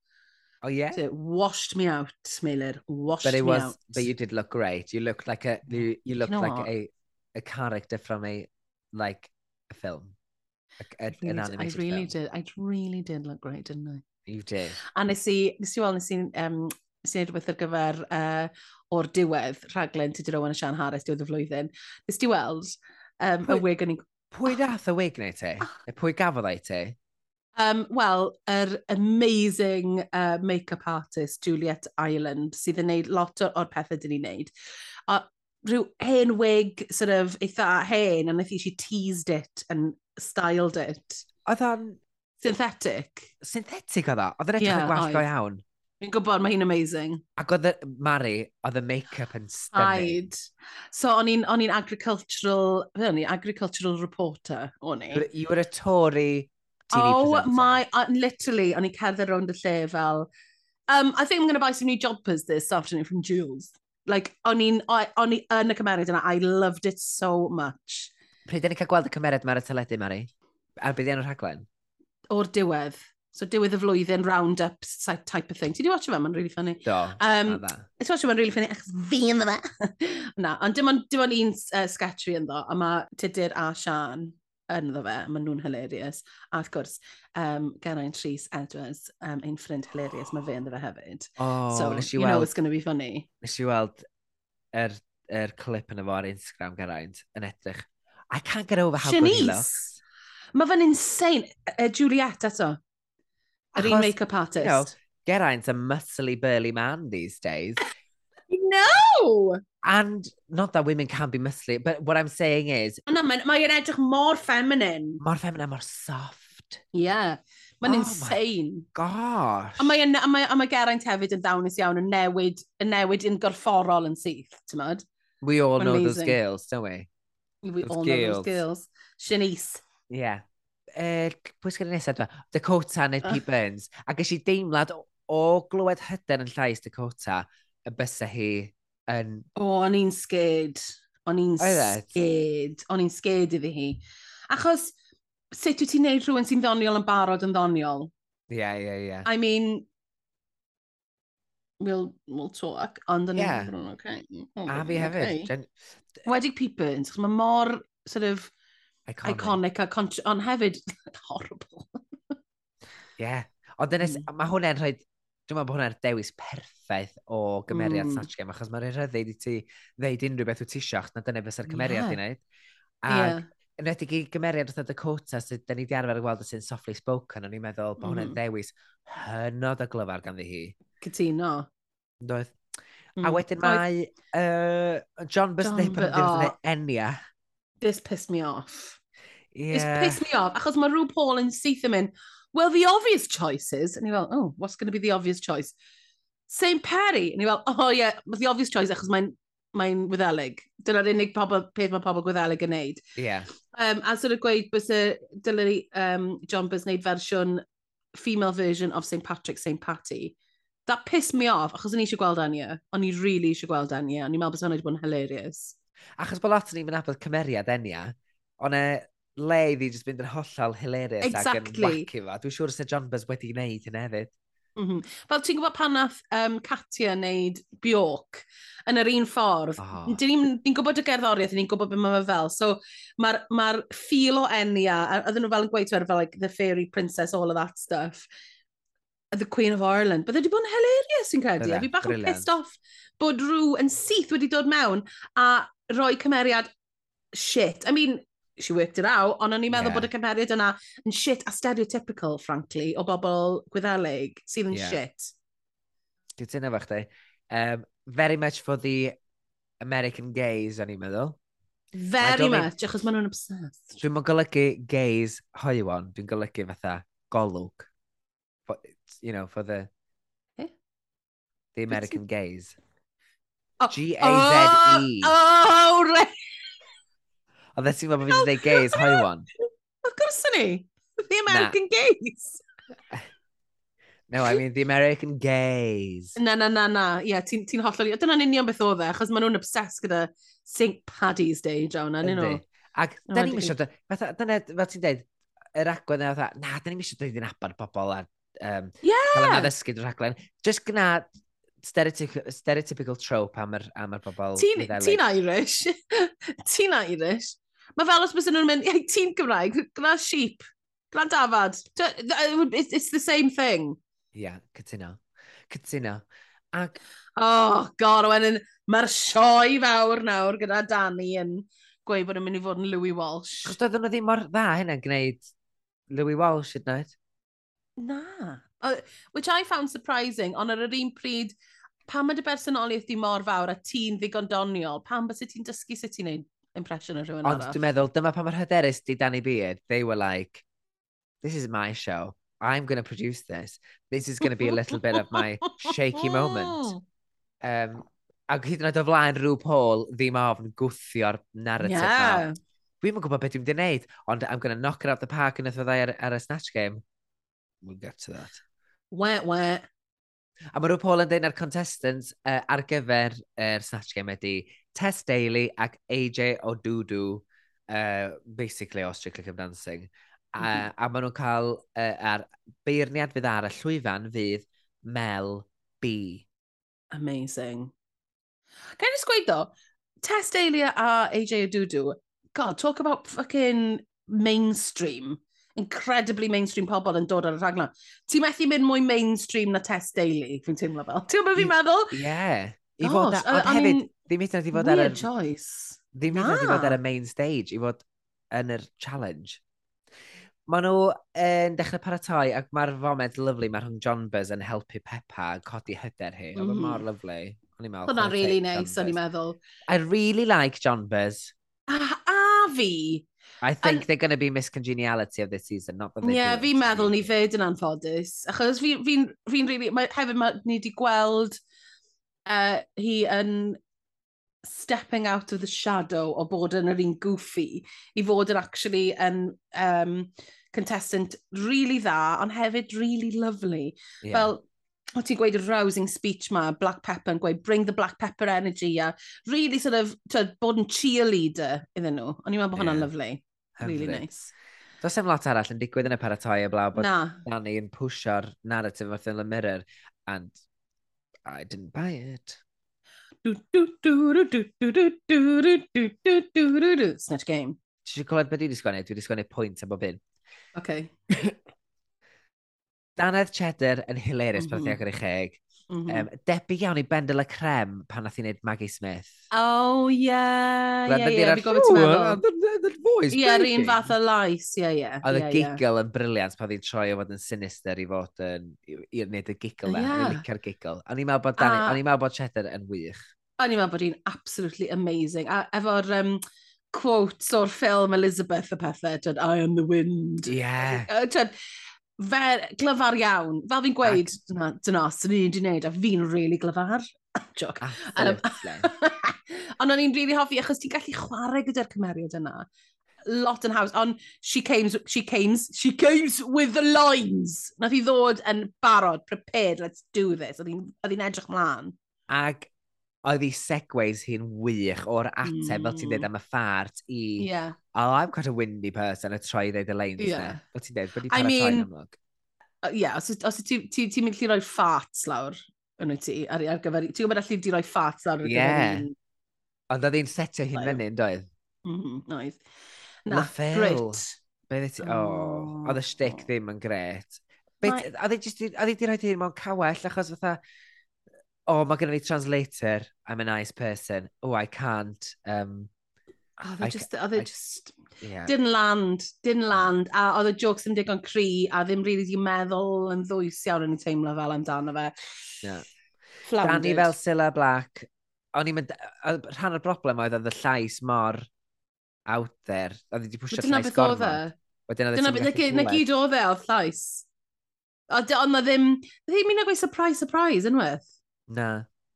Oh, yeah? So it washed me out, Smelir. Washed but it me was, out. But you did look great. You looked like a, you, you looked you know like what? a, a character from a, like, a film. A, a, an animated I really film. did. I really did look great, didn't I? You did. A nes i, nes i weld, nes i, um, nes i wneud ar gyfer uh, o'r diwedd rhaglen Tudur Owen a Sian Harris diwedd y flwyddyn. Nes ti weld um, y wig o'n i'n Pwy dath y wig neu ti? Neu pwy gafodd ei ti? Um, Wel, yr er amazing uh, make-up artist Juliet Ireland sydd yn gwneud lot o'r, or pethau dyn ni'n gwneud. A rhyw hen wig, sort of, eitha hen, and I think she teased it and styled it. Oedd o'n... Synthetic. Synthetic oedd o? Oedd o'n edrych yeah, yn gwallt go iawn? Fi'n gwybod, mae hi'n amazing. Ac oedd Mari, oedd y make-up yn stunning. Aid. So, o'n i'n agricultural, fe o'n i, agricultural reporter, o'n i. You were a Tory TV oh, presenter. my, uh, literally, o'n i'n cerdded rownd y lle fel, um, I think I'm going to buy some new jumpers this afternoon from Jules. Like, o'n i'n, o'n i yn y cymeriad yna, I loved it so much. Pryd o'n i'n cael gweld y cymeriad mae'r teledu, Mari? Ar bydd yn y rhaglen? O'r diwedd. So diwedd y flwyddyn, round-up type of thing. Ti di watch fe? Mae'n really funny. Do, um, a Ti watch o fe'n really funny, achos fi yn dda. *laughs* Na, ond dim ond, dim ond un uh, sketch fi ynddo, a mae Tudur a Sian yn ddo fe, maen nhw'n hilarious. A wrth gwrs, um, Geraint Rhys Edwards, um, ein ffrind hilarious, mae fe yn ddo fe hefyd. Oh, so, you weld, know it's going to be funny. Nes i weld er, er clip yn efo ar Instagram Geraint yn edrych. I can't get over how Shanice. good he looks. Mae fe'n insane. Uh, Juliet eto. Yr un make-up artist. You know, Geraint's a muscly burly man these days. no! And not that women can be muscly, but what I'm saying is... Oh, no, mae'n mae edrych mor feminine. Mor feminine, mor soft. Yeah. Mae'n oh insane. Gosh. A mae, a, mae, a mae Geraint hefyd yn ddawnus iawn yn newid, yn newid yn gorfforol yn syth, ti'n mynd? We all Amazing. know those girls, don't we? We those all girls. know those girls. Shanice. Yeah er, pwy sgan nesaf dwa? Dakota neu ah. Pete Burns. A ges i deimlad o glywed hyder yn llais Dakota y bysa hi yn... O, o'n i'n scared. O'n i'n e? scared. O'n i'n scared iddi hi. Achos, sut wyt ti'n neud rhywun sy'n ddoniol yn barod yn ddoniol? Ie, yeah, ie, yeah, ie. Yeah. I mean, we'll, we'll talk, ond yn yeah. I'n okay. Oh, a fi okay. hefyd. Gen... Wedig Pete Burns, mae mor sort of Iconic. Iconic a contr... Ond hefyd, *laughs* horrible. Ie. yeah. Ond dynes, mm. mae hwnna'n rhoi... Dwi'n meddwl bod hwnna'r dewis perffaith o gymeriad mm. Snatch Game, achos mae'n rhaid i ti ddeud unrhyw beth wyt ti isioch, na dyna fysa'r cymeriad yeah. i wneud. Ac yeah. yn redig i gymeriad wrth Dakota, sydd da ni di arfer gweld sy'n softly spoken, o'n i'n meddwl bod hwnna'n mm. dewis hynod o glyfar ganddi hi. Cytuno. Doedd. Mm. A wedyn mae uh, John Busnapper yn ddiwrnod Enya. This pissed me off. Yeah. pissed me off. Achos mae rhyw Paul yn syth yn mynd, well, the obvious choice is, And you're fel, oh, what's going to be the obvious choice? St Perry. And you're fel, oh yeah, the obvious choice achos mae'n mae'n wyddelig. Dyna'r unig pobl, peth mae pobl gwyddelig yn neud. Yeah. Um, a sort of gweud bys y dylai um, John Bys wneud fersiwn female version of St Patrick, St Patty. That pissed me off, achos o'n i eisiau gweld Anya. O'n i really eisiau gweld Anya. O'n i'n meddwl bod hwnna wedi bod yn hilarious. Achos bod lot o'n i'n mynd abod cymeriad Anya, o'n e le iddi jyst fynd yn hollol hilarious exactly. ac yn wacky fa. Dwi'n siŵr sy'n John Buzz wedi gwneud hyn hefyd. Mm -hmm. Fel ti'n gwybod pan nath um, Katia wneud Bjork yn yr un ffordd, oh. dyn ni'n ni gwybod y gerddoriaeth, ni'n gwybod beth mae fe fel. So mae'r ma ffil o enia, oedden nhw fel yn gweithio ar fel like, the fairy princess, all of that stuff, the Queen of Ireland. Bydde wedi bod yn hilarious yn credu. A fi bach yn pissed off bod rhyw yn syth wedi dod mewn a rhoi cymeriad shit. I mean, she worked it out, ond o'n i'n meddwl yeah. bod y cymeriad yna yn shit a stereotypical, frankly, o bobl gwyddelig sydd yn yeah. shit. Dwi'n tynnu fo chdi. Um, very much for the American gays, o'n i'n meddwl. Very much, achos maen nhw'n obsessed. Dwi'n mwyn golygu gays hoiwan, dwi'n golygu fatha golwg. For, you know, for the... Eh? The American gays. Oh, G-A-Z-E. Oh, oh, right. A dde ti'n meddwl bod fi'n dweud gays, hoi wan? Of course o'n i. The American gays. *laughs* No, I mean the American gays. Na, na, na, na. Ie, yeah, ti'n ti hollol... Dyna'n union beth oedd e, achos maen nhw'n obsessed gyda St Paddy's Day, John, a'n nhw. Ac da ni'n misio... Dyna, fel ti'n dweud, yr agwedd yna, na, da ni'n misio dweud i'n abar pobl a um, yeah. cael yna ddysgu drwy'r rhaglen. Just gyna stereotypical, stereotypical trope am yr, am yr bobl. Ti'n Irish. *laughs* Ti'n Irish. Mae fel os bysyn nhw'n mynd, ei, tîm Gymraeg, gyda sheep, gyda dafad. It's, it's the same thing. Ie, yeah, cytuno. Cytuno. Ac... Oh, god, wedyn, mae'r sioe fawr nawr gyda Dani yn gweud bod yn mynd i fod yn Louis Walsh. Chos doedden nhw ddim mor dda hynna'n gwneud Louis Walsh hyd nod? Na. Uh, which I found surprising, ond ar yr un pryd, pan mae dy bersonoliaeth di mor fawr a ti'n ddigon doniol, pan bys ti'n dysgu sut ti'n neud impression o rhywun arall. Ond dwi'n meddwl, dyma pa mae'r hyderus di Danny Beard. They were like, this is my show. I'm going to produce this. This is going to be a little bit of my shaky moment. *laughs* Um, ac hyd yn oed o flaen rhyw Paul ddim ofn gwthio'r narrative yeah. na. Dwi'n yn gwybod beth dwi'n mynd i wneud, ond I'm going to knock it out the park yn ythodd ar, ar y snatch game. We'll get to that. Wet, wet. A mae rhyw Paul yn dweud na'r contestants uh, ar gyfer yr uh, snatch game ydy, Tess Daly ac AJ Odudu, uh, basically o Strictly Come Dancing. A, mm -hmm. a, maen nhw'n cael, uh, ar beirniad fydd ar y llwyfan fydd Mel B. Amazing. Can I just gweud ddo, Tess Daly a AJ Odudu, God, talk about fucking mainstream. Incredibly mainstream pobl yn dod ar y rhaglen. Ti'n methu mynd mwy mainstream na Tess Daily, fi'n teimlo fel. Ti'n meddwl fi'n meddwl? Ie. Yeah. I fod, ond hefyd, Ddim eithaf wedi fod ar y... choice. Ddim eithaf wedi fod ar y main stage i fod yn yr challenge. Maen nhw yn dechrau paratoi ac mae'r foment lyflu mae rhwng John Buzz yn helpu Peppa yn codi hyder hi. Mm. Oedd mor lyflu. Hwna'n really nice, o'n i'n meddwl. I really like John Buzz. A, a fi. I think and, they're going to be miscongeniality of this season, not that they Yeah, fi'n meddwl ni fyd yn anffodus. Achos fi'n fi, fi, fi really... Mae, hefyd, mae ni wedi gweld uh, hi yn stepping out of the shadow o bod yn yr un goofy i fod yn actually yn um, contestant really dda, ond hefyd really lovely. Yeah. Fel, o ti'n gweud y rousing speech ma, Black Pepper yn gweud, bring the Black Pepper energy, a really sort of, to, bod yn cheerleader iddyn nhw. O'n i'n meddwl bod hwnna'n hwnna'n lyflu. Really nice. Does dim lot arall yn digwydd yn y paratoi eblaw bod Na. Danny yn pwysio'r narrative wrth yn y mirror, and I didn't buy it. Snatch Game. Ti eisiau clywed beth dwi wedi sgwennu? Dwi wedi sgwennu pwynt am bob un. Okay. *laughs* Danedd Cheddar yn hilarious pan mm -hmm. pan ti'n agor i Mm -hmm. um, debyg iawn i Bendel y Crem pan nath i wneud Maggie Smith. Oh, ie, yeah, ie, fi gofyn ti'n meddwl. Ie, yr un fath o lais, ie, ie. Oedd y giggle yn briliant pan ddi'n troi o fod yn sinister i fod yn, i wneud y giggle na, oh, yn licio'r giggle. O'n i'n meddwl bod Cheddar yn wych. O'n i'n meddwl bod hi'n absolutely amazing. A efo'r um, quotes o'r ffilm Elizabeth y pethau, tyd, I am the wind. Yeah. Tyd, fe, glyfar iawn. Fel fi'n gweud, dyna, dyna, sy'n ni'n di wneud, a fi'n really glyfar. *laughs* Joc. Absolutely. *laughs* Ond o'n i'n really hoffi, achos ti'n gallu chwarae gyda'r cymeriad yna lot yn haws, ond she came, she came, she came with the lines. Nath i ddod yn barod, prepared, let's do this. Oedd hi'n edrych mlaen. Ac oedd hi segways hi'n wych o'r ateb, mm. fel ti'n dweud mm. am y ffart, i, yeah. oh, I'm quite a windy person, a troi i ddeud y lein, yeah. fel ti'n dweud, wedi para I mean, troi'n amlwg. Ie, yeah, os, os ti'n ti, ti mynd i roi ffarts lawr yn wyt ti, ar, ar gyfer... Ti'n gwybod allu di roi ffarts lawr ar yeah. gyfer un... Ond oedd hi'n setio hi'n fyny, doedd? Mhm, oedd. Na, gret. Be ddi ti... Oh, oedd y shtick ddim yn gret. Oedd e e hi wedi rhoi hyn mewn cawell, achos fatha oh, mae gennym ni translator, I'm a nice person, oh, I can't. Um, oh, they I just, oh, they I, just, yeah. didn't land, didn't land, a oedd y jokes yn digon cri, a ddim really di meddwl yn ddwys iawn yn ei teimlo fel amdano fe. Yeah. Floundered. Danny fel Silla Black, o'n i'n mynd, rhan o'r broblem oedd oedd y llais mor out there, oedd wedi pwysio'r llais gormod. E. Wedyn oedd y ti'n gallu Na gyd oedd e oedd llais. Ond na ddim, ddim un o gweud surprise, surprise, unwaith. Na.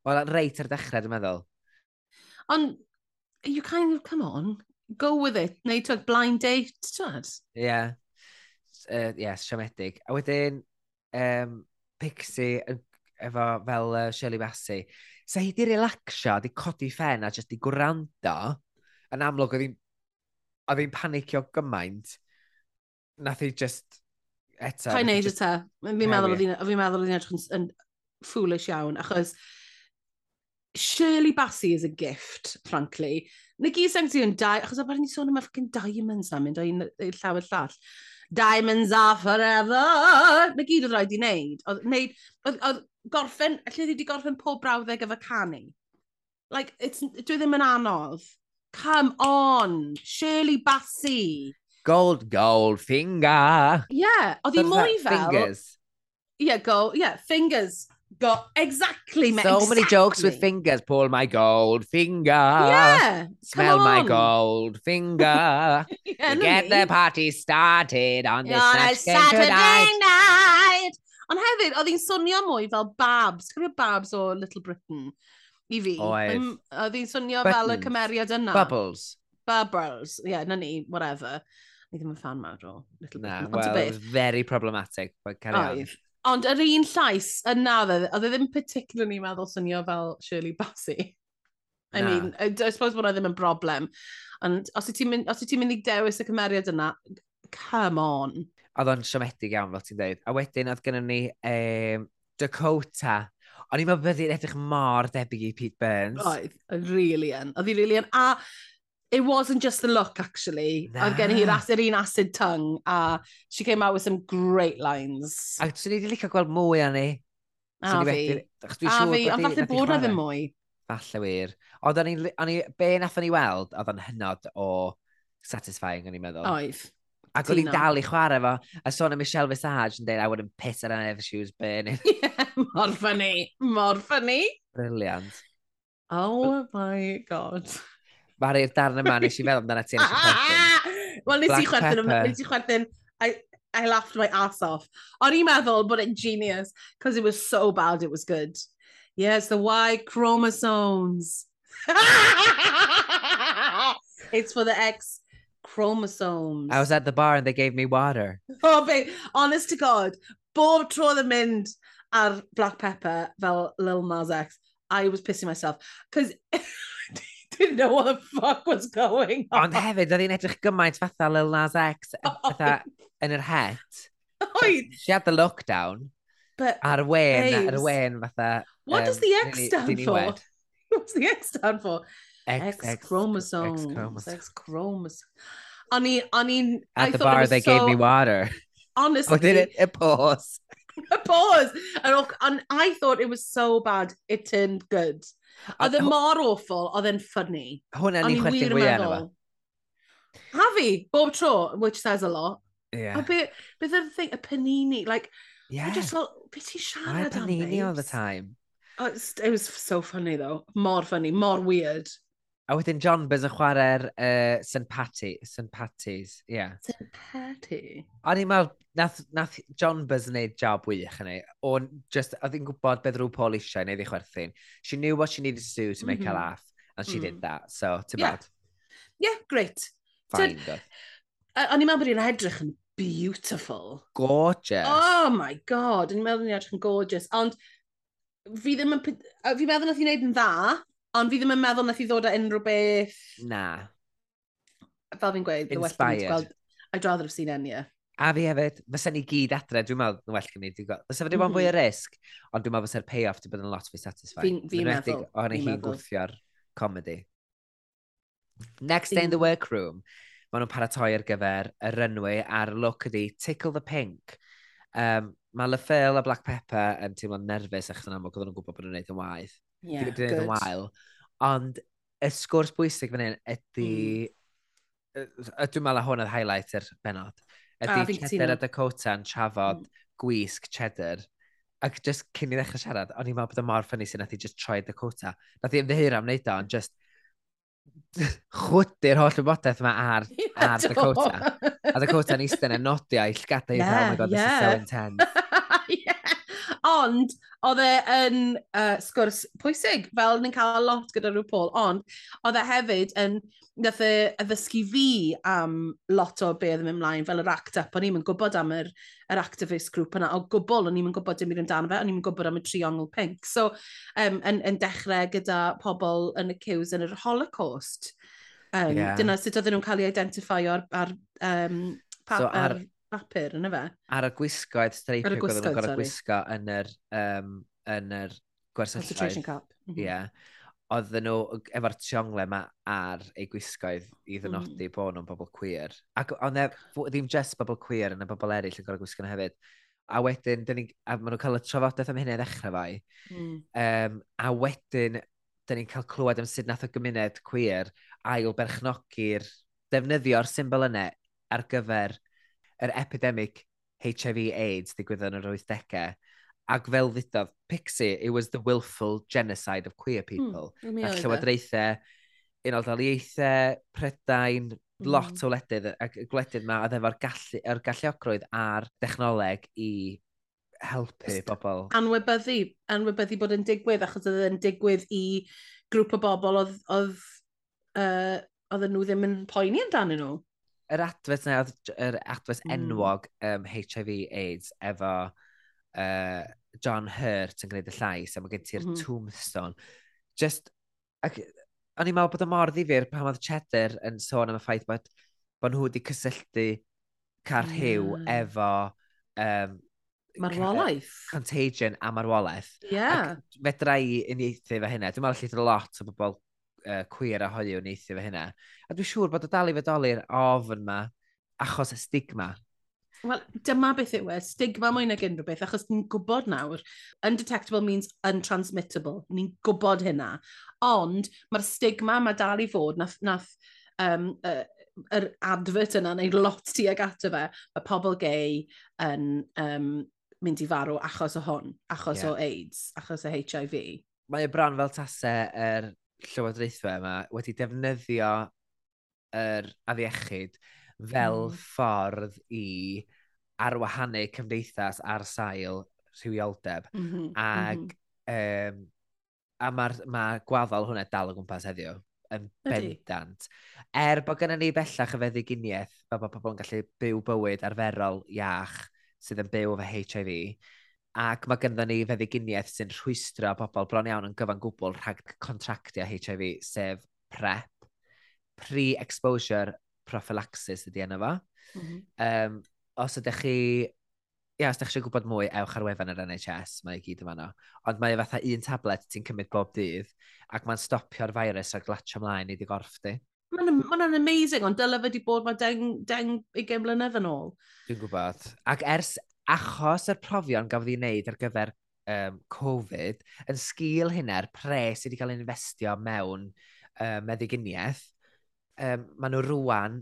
Wel, reit ar dechrau, dwi'n meddwl. Ond, you kind of, come on, go with it. Neu, twyd, blind date, twyd. Ie. Yeah. Uh, yes, siomedig. A wedyn, um, Pixie yn efo fel uh, Shirley Bassey. Sa hi di relaxio, di codi ffen a jyst di gwrando, yn amlwg oedd hi'n oedd hi'n panicio gymaint, nath hi just eto... Pa'i neud eto. Fi'n meddwl oedd hi'n edrych yn, foolish iawn, achos Shirley Bassey is a gift, frankly. Na gyd sy'n sy'n dau, achos a bod ni'n sôn am y ffocin diamonds na mynd o'i llawer llall. Diamonds are forever! Na gyd oedd rhaid i wneud. Oedd, wneud, oedd, oedd gorffen, lle wedi gorffen pob brawddeg efo canu. Like, it's, dwi ddim yn anodd. Come on, Shirley Bassey. Gold, gold finger. Yeah, oedd hi mwy fel... Fingers. Yeah, gold, yeah, fingers. Go exactly, mate. So exactly. many jokes with fingers. Pull my gold finger. Yeah. Smell my gold finger. *laughs* yeah, get the party started on this on Saturday, Saturday night. night. Ond hefyd, oedd hi'n swnio mwy fel Babs. Cofio Babs o Little Britain i fi. Oedd. Oedd hi'n swnio Britain. fel y cymeriad yna. Bubbles. Bubbles. Ie, yeah, na ni, whatever. Ni ddim yn fan mawr o Little Britain. Na, well, it was very problematic. But carry Oedd. Ond yr un llais yna, e, oedd e ddim particularly meddwl swnio fel Shirley Bassey. I na. mean, I, I suppose bod e ddim yn broblem. Ond os ti'n mynd, ti mynd i dewis y cymeriad yna, come on. Oedd o'n siomedig iawn, fel ti'n dweud. A wedyn, oedd gennym ni um, Dakota. O'n i'n meddwl bydd hi'n edrych mor debyg i Pete Burns. Oedd, really yn. Oedd hi'n really yn. A it wasn't just the look, actually. Na. Oedd gen hi'r acid, un acid tongue, a she came out with some great lines. A swn i wedi licio gweld mwy o'n ni. A fi. A fi, ond falle bod na ddim mwy. Falle wir. Ond o'n i, be nathon ni weld, oedd o'n hynod o satisfying, o'n i'n meddwl. Oedd. Ac oedd hi'n dal i chwarae fo, a sôn am Michelle Visage yn dweud, I wouldn't piss at her if she was burning. *laughs* yeah, mor ffynnu, mor ffynnu. Brilliant. Oh my god. Mae'r darn yma, nes i feddwl amdana ti nes i chwerthin. Wel, nes i chwerthin, nes i chwerthin, I, laughed my ass off. O'n i'n meddwl bod e'n genius, because it was so bad it was good. Yes, the Y chromosomes. *laughs* it's for the X chromosomes. I was at the bar and they gave me water. Oh, babe, honest to God, bob tro yn mynd ar Black Pepper fel Lil Nas X, I was pissing myself. Because *laughs* didn't know what the fuck was going on. Ond hefyd, oedd hi'n edrych gymaint fatha Lil Nas X, *laughs* oh, fatha yn yr het. Oh, Oed, She had the look down. but Ar wen, ar Babes. wen fatha... what does um, the X stand for? *laughs* What's the X stand for? X, X, chromosomes. X-chromosome. X chromosomes. On i, on i, I At the thought bar, they so, gave me water. Honestly, *laughs* Wedyn, it, it pause. pause. And, and I thought it was so bad, it turned good. Oedd e mor awful, oedd e'n ffynnu. Hwna ni chwerthu'n fwy enw fo. Ha fi, bob tro, which says a lot. Yeah. A beth be oedd y thing, y panini, like, yeah. I just felt, beth ti'n siarad am, panini all the time. Oh, it was so funny though, mor funny, mor weird. A wedyn John Buzz yn chwarae'r uh, St Patty. St Patty's, ie. Yeah. St Patty? O'n i'n meddwl, nath, nath John Buzz wneud job wych yn ei. O'n just, oedd hi'n gwybod beth rhyw Paul eisiau neu chwerthin. She knew what she needed to do to make mm -hmm. her mm-hmm. laugh. And she mm. did mm-hmm. that, so, to yeah. bad. Yeah, great. Fine, so, O'n i'n meddwl bod hi'n edrych yn beautiful. Gorgeous. Oh my god, o'n i'n meddwl bod hi'n edrych yn gorgeous. Ond, fi ddim yn... Fi'n meddwl nath hi'n neud yn dda, Ond fi ddim yn meddwl nath i ddod â unrhyw beth... Na. Fel fi'n gweud, the well gen gweld... I'd rather have seen Enya. A fi hefyd, fysa ni gyd adre, dwi'n meddwl, yn well gen i. Fysa fe ddim ond fwy mhm. o risg, ond dwi'n meddwl fysa'r payoff di bod yn lot fwy satisfying. Fi'n meddwl. O'n Oherwydd hi'n gwthio'r comedy. Next day in the workroom, maen nhw'n paratoi ar gyfer y runway a'r look ydi Tickle the Pink. Um, mae Lefel a Black Pepper yn teimlo'n nerfus achos yn amlwg oedden nhw'n gwybod bod nhw'n gwneud yn waith yeah, gyda'n gwneud yn wael. Ond y sgwrs bwysig fan hyn ydy... Mm. Dwi'n meddwl hwn oedd highlight yr benod. Ydy ah, cheddar a Dakota yn trafod mm. gwisg cheddar. Ac just cyn i ddechrau siarad, o'n i'n meddwl bod y mor ffynnu sy'n nath i just troi Dakota. Nath i ymddeheir am wneud o, ond just *laughs* chwdy'r holl wybodaeth yma ar, ar Dakota. A Dakota yn eistedd yn nodi a'i *laughs* llgadau i ddau, oh my god, this is so intense. Ond, oedd e yn uh, sgwrs pwysig, fel ni'n cael lot gyda rhyw Paul, ond oedd e hefyd yn, nath e addysgu fi am lot o be oedd yn ymlaen, fel yr act up, o'n i'n gwybod am yr, yr activist grŵp yna, o gwbl, o'n i'n gwybod dim i'r amdano fe, o'n i'n gwybod am y triongl pink. So, um, yn, yn dechrau gyda pobl yn y cews yn yr Holocaust, um, yeah. dyna sut oedden nhw'n cael ei identifio ar, ar um, pa, so ar, ar papur, yna fe? Ar y gwisgoedd streipio gwybod gwisgoedd, gorau gwisgo yn yr, um, yn yr gwersyllaeth. Concentration cap. Mhm. Ie. Mm -hmm. yeah. Oedden nhw efo'r tiongle yma ar eu gwisgoedd i ddynodi mm. bod nhw'n bobl queer. Ac ond e, ddim just bobl queer yn y bobl eraill yn gorau gwisgo nhw hefyd. A wedyn, dyn ni, a maen nhw'n cael y trafodaeth am hynny ddechrau fai. Mm. Um, a wedyn, dyn ni'n cael clywed am sut nath o gymuned queer ail berchnogi'r defnyddio'r symbol yna ar gyfer yr epidemic HIV AIDS ddigwydd yn yr 80au. Ac fel ddudodd Pixie, it was the willful genocide of queer hmm, people. Mm, Nath e? llywodraethau, unol daliaethau, Prydain, mm. lot hmm. o wledydd, ac gwledydd yma oedd efo'r gallu, er galluogrwydd a'r dechnoleg i helpu bobl. Anwybyddu, anwybyddu bod yn digwydd, achos oedd e yn digwydd i grŵp o bobl oedd, oedd, uh, oedden nhw ddim yn poeni amdanyn nhw yr adfes na, yr adfes mm. enwog um, HIV AIDS efo uh, John Hurt yn gwneud y llais, a mae gen ti'r mm -hmm. tombstone. Just, ac, o'n i'n meddwl bod y mor ddifur pan oedd Cheddar yn sôn am y ffaith bod, bod nhw wedi cysylltu car hmm. hiw yeah. efo um, marwolaeth. Contagion a marwolaeth. Ie. Yeah. Ac fedra i uniaethu fe hynna. Dwi'n meddwl lle lot o bobl uh, queer a hoiw neithio fe hynna. A dwi'n siŵr bod o dal i fedoli'r ofn ma achos y stigma. Wel, dyma beth yw e, stigma mwy nag unrhyw beth, achos ni'n gwybod nawr, undetectable means untransmittable, ni'n gwybod hynna. Ond mae'r stigma mae dal i fod, nath, nath um, uh, yr advert yna neu lot tuag ato fe, mae pobl gay yn um, mynd i farw achos o hon, achos yeah. o AIDS, achos o HIV. Mae y bron fel tasau yr er llywodraethau yma wedi defnyddio yr afiechyd fel mm. ffordd i arwahanu cymdeithas ar sail rhywioldeb. Mm -hmm, Ac, mm -hmm. um, a mae'r ma gwaddol hwnna dal o gwmpas heddiw yn bendant. Er bod gennym ni bellach y feddyginiaeth fel bod pobl yn gallu byw bywyd arferol iach sydd yn byw efo HIV, Ac mae gyda ni feddyginiaeth sy'n rhwystro pobl bron iawn yn gyfan gwbl rhag contractio HIV, sef PrEP, pre-exposure prophylaxis ydy enw fo. Mm -hmm. um, os ydych chi ia, os ydych chi'n gwybod mwy, ewch ar wefan yr NHS, mae i gyd yma no. Ond mae fatha un tablet ti'n cymryd bob dydd, ac mae'n stopio'r virus a glatio ymlaen i dy gorff di. Mae'n ma amazing, ond dyle fe wedi bod mae deng, deng 20 mlynedd yn ôl. Dwi'n gwybod. Ac ers, achos yr profion gafodd ei wneud ar gyfer um, Covid, yn sgil hynna'r pres wedi cael ei investio mewn um, meddyginiaeth, um, maen nhw rwan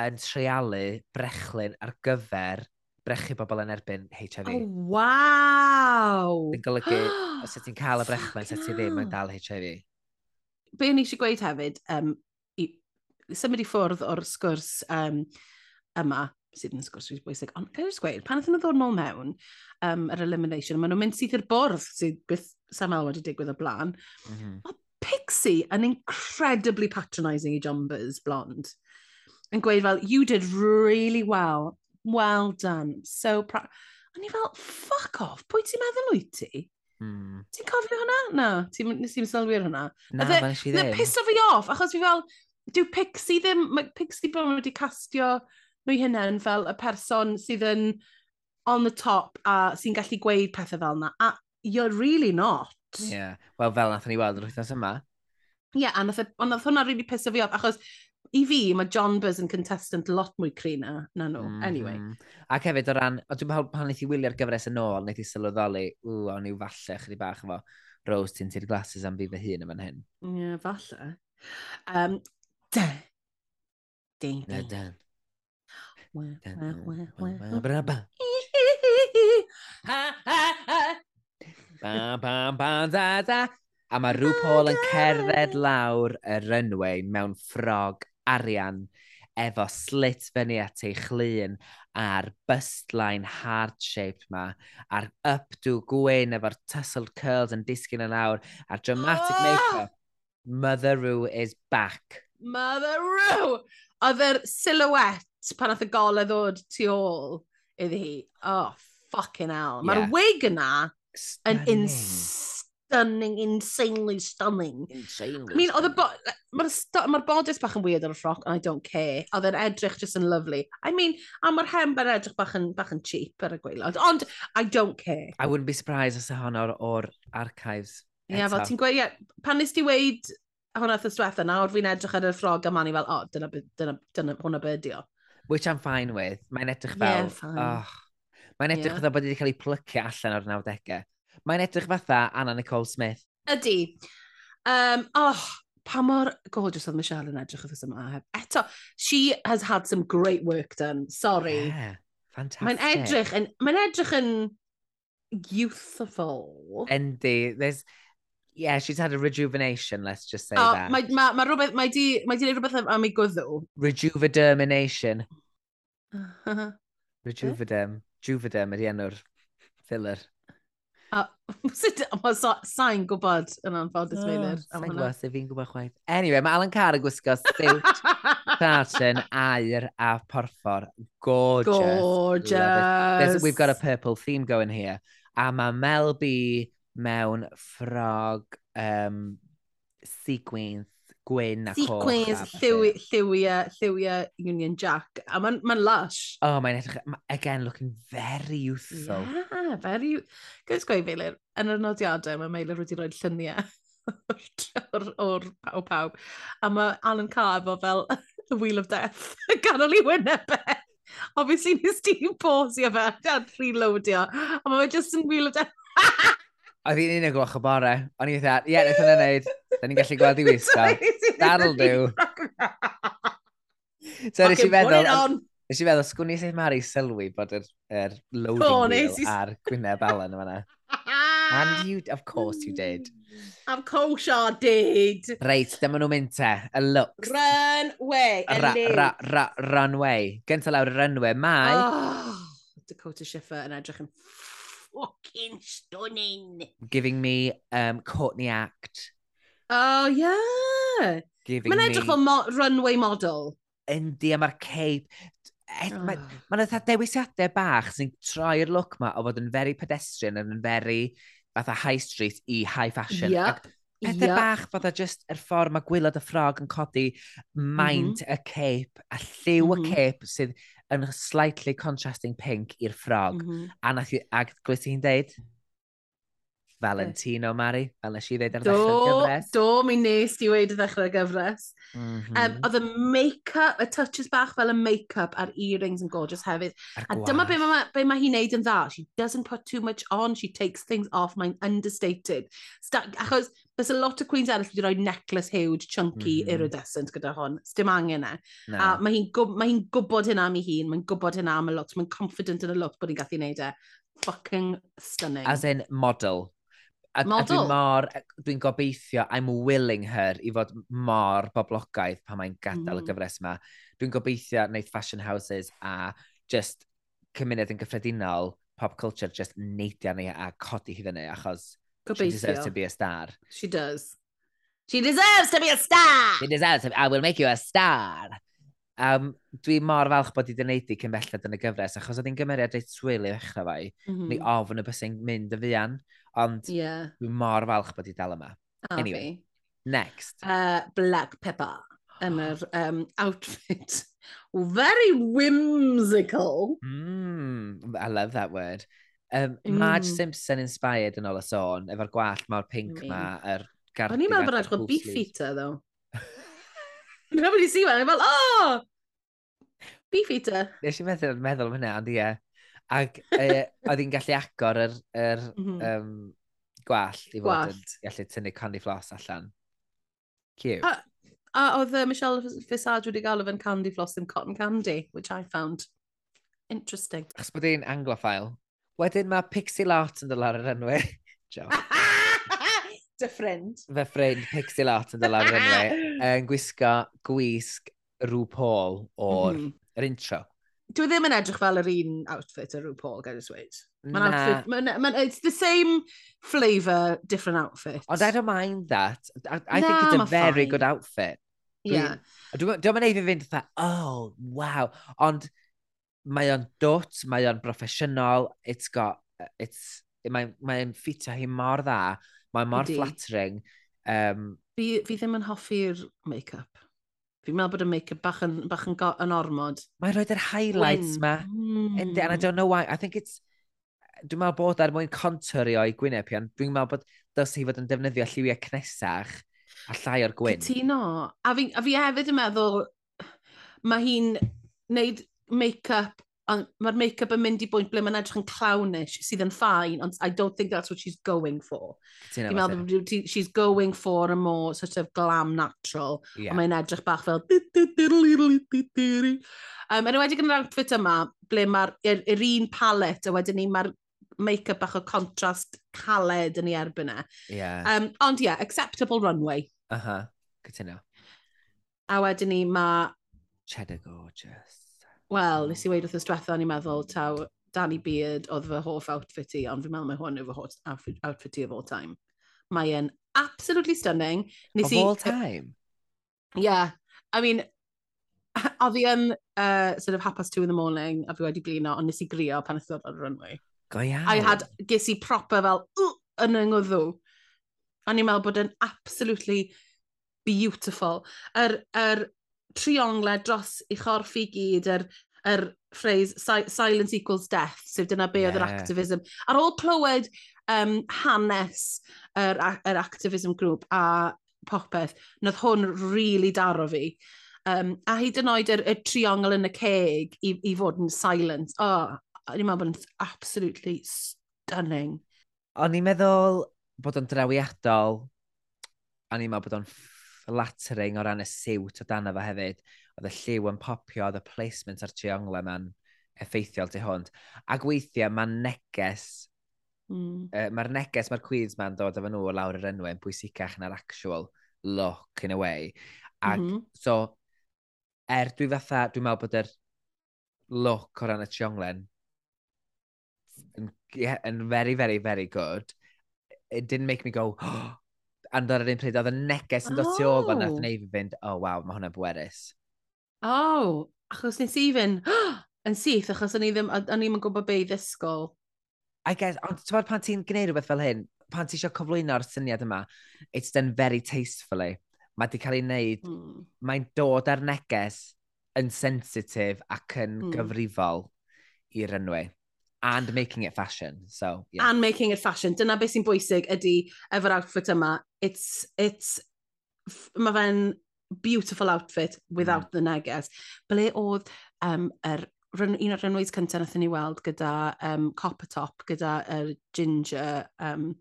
yn treialu brechlyn ar gyfer brechu bobl yn erbyn HIV. Oh, waw! Yn golygu, *gasps* os ydych ti'n cael y brechlyn, os ti ddim yn dal HIV. Be o'n eisiau gweud hefyd, um, i, symud i ffwrdd o'r sgwrs um, yma, sydd yn sgwrs rwy'n bwysig, ond gael i'r sgweud, pan ydyn nhw ddod nôl mewn um, yr elimination, maen nhw'n mynd syth i'r bwrdd sydd byth Samuel wedi digwydd o blaen, mm -hmm. mae Pixie yn incredibly patronising i John Burrs blond, yn gweud fel, you did really well, well done, so proud. O'n i fel, fuck off, pwy ti'n meddwl wyt ti? Hmm. Ti'n cofio hwnna? Na, ti'n ti sylwi ar hwnna. Na, fe nes i ddim. Na, piso fi off, achos fi fel, dyw Pixie ddim, mae Pixie bron wedi castio nhw hunain fel y person sydd yn on the top a sy'n gallu gweud pethau fel yna. A you're really not. Ie, yeah. wel fel nath ni weld yr wythnos yma. Ie, yeah, a nath, ond nath hwnna really piso fi off, achos i fi mae John Buzz yn contestant lot mwy crina na nhw, mm -hmm. anyway. Mhm. Ac hefyd o ran, o dwi'n meddwl pan wnaeth i wylio'r gyfres yn ôl, wnaeth i sylweddoli, ww, o'n i'w falle chyddi bach efo rose tinted glasses am fi fy hun yma'n hyn. Ie, yeah, falle. Um, da. Ding, ding. Bam, bam, bam, da, da. A mae rhyw Paul yn cerdded lawr y runway mewn ffrog arian efo slit fyny at ei chlun a'r bustline heart-shaped ma, a'r updo gwyn efo'r tussled curls yn disgyn yn awr, a'r dramatic oh! make-up. Mother Ru is back. Mother Roo! Oedd yr silhouette pan oedd y golau ddod tu ôl iddi hi, oh, fucking hell. Mae'r yeah. wig yna yn in stunning, insanely stunning. Insanely I mean, oedd y bo... Mae'r ma bodys bach yn weird ar y ffroc, and I don't care. Oedd e'n edrych just yn lovely. I mean, a mae'r hem yn edrych bach yn, bach yn cheap ar y gweilod. Ond, I don't care. I wouldn't be surprised os y hon o'r or archives. Ie, yeah, fel ti'n gweud, yeah, pan nes ti weid hwnna thys diwetha, nawr fi'n edrych ar y ffrog a man i fel, o, oh, dyna, dyna, dyna, dyna hwnna be di o. Which I'm fine with. Mae'n edrych fel... Yeah, fine. oh, Mae'n edrych yeah. fatha bod wedi cael ei plycio allan o'r 90au. Mae'n edrych fatha Anna Nicole Smith. Ydy. Um, oh, pa mor gorgeous oedd Michelle yn edrych wrth yma. Eto, she has had some great work done. Sorry. Yeah, fantastic. Mae'n edrych yn... Mae'n edrych yn youthful. Endi. There's, yeah, she's had a rejuvenation, let's just say oh, that. Mae ma, ma rhywbeth, mae di, mae di neud rhywbeth am ei gwddw. Rejuvedermination. *laughs* Rejuvedem. Juvedem ydi enw'r filler. *laughs* Sut, mae sa'n gwybod yn anffodus feilir. Sa'n gwybod sef fi'n gwybod chwaith. Anyway, mae Alan Carr yn gwisgo stiwt, *laughs* tartan, air a porffor. Gorgeous. Gorgeous. We've got a purple theme going here. A mae Mel B mewn ffrog um, sequins gwyn a coch. Sequins, lliwiau, lliwiau lliwia Union Jack. A mae'n ma lush. Oh, mae'n edrych, ma, again, looking very youthful. Yeah, very... Gwrs gweud, Feilir, yn yr nodiadau, mae Meilir wedi rhoi lluniau *laughs* o'r, or, pawb, pawb. A mae Alan Carr efo fel *laughs* The Wheel of Death *laughs* ganol i wynebau. Obviously, nes ti'n posio fe, da'n reloadio. A mae just yn Wheel of Death. Oedd hi'n unig o'ch o bore. O'n i'n dweud, ie, wnaeth hwnna neud. Da ni'n gallu gweld *laughs* i wisgo. That'll do. *laughs* so, nes i feddwl... Nes i feddwl, sgwni i sy'n mari sylwi bod yr, er, er loading wheel ar Gwyneb Alan yma And you, of course you did. *laughs* Of course I did. Reit, dyma nhw'n mynd te. Y looks. Runway. Ra, ra, ra, runway. Gynta lawr y runway. Mae... Oh, Dakota Schiffer yn edrych yn fucking stunning. Giving me um, Courtney Act. Oh, yeah. Giving Mae'n edrych fel mo runway model. Yndi, a mae'r cape. Et, oh. Mae'n ma, ma dewisiadau bach sy'n troi'r look ma o fod yn very pedestrian yn very fatha high street i high fashion. Yep. Pethau yep. bach fatha just yr er ffordd mae gwylod y ffrog yn codi mm-hmm. maint mm -hmm. y cape a lliw mm -hmm. y mm-hmm. cape sydd yn slightly contrasting pink i'r ffrog. Mm -hmm. A nath, ag glwys i'n deud, Valentino, Mari, fel nes i ddeud ar ddechrau'r gyfres. Do, mi nes i wedi ddechrau'r gyfres. Mm -hmm. um, oedd y make-up, y touches bach fel y make-up a'r earrings yn gorgeous hefyd. Ar a dyma be mae ma, ma hi'n neud yn dda. She doesn't put too much on, she takes things off, mae'n understated. Sta achos there's a lot of queens eraill wedi rhoi necklace huge, chunky, mm -hmm. iridescent gyda hwn. Sdim angen e. No. A mae hi'n go ma hi gwybod hynna am ei hun, mae'n gwybod hynna am y looks, mae'n confident yn y looks bod hi'n gallu neud e. Fucking stunning. As in model, A, Model. a dwi mor, e, dwi'n gobeithio, I'm willing her i fod mor boblogaidd pan mae'n gadael mm. y hmm. gyfres yma. Dwi'n gobeithio wneud fashion houses a just cymuned yn gyffredinol, pop culture, just neidio ni a codi hi fyny, achos gobeithio. she deserves to be a star. She does. She deserves to be a star! She deserves to be, I will make you a star! Um, dwi mor falch bod i wedi gwneud i cymelled yn y gyfres, achos oedd hi'n gymeriad reit swyl i ddechrau fai. Mm -hmm. Ni ofn y bysau'n mynd y fian. Ond yeah. dwi mor falch bod i dal yma. A anyway, fi. next. Uh, Black Pepper yn yr *gasps* um, outfit. Very whimsical. Mm, I love that word. Um, Marge mm. Simpson inspired yn ôl y sôn, efo'r gwallt mawr pink mm. ma, yr gardigan. O'n i'n meddwl bod rhaid chwyd beef eater, ddo. Dwi'n meddwl bod i si fan, o'n i'n meddwl, oh! Beef eater. Nes i'n meddwl, meddwl am hynna, ond ie. Yeah. Ac uh, e, oedd hi'n gallu agor yr, yr mm -hmm. um, gwallt i fod Gwallt. yn gallu tynnu candy floss allan. Cute. A, a oedd uh, Michelle Fisard wedi gael fe'n candy floss yn cotton candy, which I found interesting. Achos bod hi'n anglophile. Wedyn mae Pixie Lot yn dod ar yr enwau. *laughs* *laughs* Dy ffrind. Fy ffrind Pixie Lot yn dod ar yr enwau. *laughs* Yn gwisgo gwisg rŵ Paul o'r mm -hmm. yr intro dwi ddim yn edrych fel yr un outfit ar RuPaul, gyda dweud. Mae'n outfit, ma, ma it's the same flavour, different outfit. Ond I don't mind that. I, I no, think it's a very fine. good outfit. Dwi, yeah. Dwi'n dwi mynd i fynd dda, oh, wow. Ond mae o'n dwt, mae o'n broffesiynol, it's got, uh, it's, mae'n mae ffitio hi mor dda, mae'n mor flattering. Um, fi, fi ddim yn hoffi'r make-up. Fi'n meddwl bod y make-up bach yn, bach yn, yn ormod. Mae'n rhoi'r highlights yma. Mm. And, and I mm. don't know why. I think it's... Dwi'n meddwl bod ar mwyn contourio i gwyneb iawn. Dwi'n meddwl bod dylse hi fod yn defnyddio lliwiau cnesach a llai o'r gwyn. Cytuno. A fi, a fi hefyd yn meddwl, mae hi'n neud make-up Ond mae'r make-up yn mynd i bwynt ble mae'n edrych yn clownish, sydd yn fine, ond I don't think that's what she's going for. Ti'n meddwl, she's going for a more sort of glam natural, yeah. ond mae'n edrych bach fel... Um, yn wedi gyda'r outfit yma, ble mae'r er, er un palet, a wedyn ni mae'r make-up bach o contrast caled yn ei erbyn e. Yeah. Um, ond ie, yeah, acceptable runway. Aha, uh -huh. cytuno. A wedyn ni mae... Cheddar gorgeous. Wel, nes i weid wrth ystwetha, o'n i'n meddwl, taw, Danny Beard oedd fy hoff outfit i, ond fi'n meddwl mae hwn yw fy hoff outfit i of all time. Mae e'n absolutely stunning. Nes of i... all time? Yeah. I mean, *laughs* oedd i yn uh, sort of half past two in the morning, a fi wedi blino, ond nes i grio pan ysdod o'r runway. Go iawn. I had, ges i proper fel, yn yng ngwddw. O'n i'n meddwl bod yn absolutely beautiful. Yr, er, yr er triongled dros i chorff i gyd yr, yr phrase silence equals death, sef dyna be yeah. oedd yr activism. Ar ôl clywed um, hanes yr, yr activism grŵp a popeth, nodd hwn really daro fi. Um, a hyd yn oed y, y triongl yn y ceg i, i fod yn silent. O, oh, ni'n meddwl bod yn absolutely stunning. O'n i'n meddwl bod o'n drawiadol, a ni'n meddwl bod o'n lattering o ran y siwt o dan efo hefyd. Oedd y lliw yn popio, oedd y placement ar triongla ma'n effeithiol tu hwnt. Ac weithiau mae'n neges, mm. uh, mae'r neges mae'r Queens ma'n dod efo nhw lawr yr enwau yn pwysicach na'r actual look in a way. Ac mm -hmm. so, er dwi fatha, dwi'n meddwl bod yr look o ran y trionglen yn, yeah, yn very, very, very good. It didn't make me go, oh, and ar yr un pryd, oedd y neges yn dod tu ôl fan nath oh! neu fi fynd, oh waw, mae hwnna'n bwerus. Oh, achos nes i fynd, oh! yn syth, achos o'n i ddim, o'n i'n gwybod be i ddysgol. I guess, ond ti'n bod pan ti'n gwneud rhywbeth fel hyn, pan ti eisiau cyflwyno'r syniad yma, it's done very tastefully. Mae di cael ei wneud, mm. mae'n dod ar neges yn sensitif ac yn mm. gyfrifol i'r enwau. And making it fashion, so... Yeah. And making it fashion. Dyna beth sy'n bwysig ydy efo'r outfit yma. It's, it's, mae fe'n beautiful outfit without mm. the neges. Ble oedd um, er, run, un o'r runways cyntaf nath ni weld gyda um, copper top, gyda er ginger um,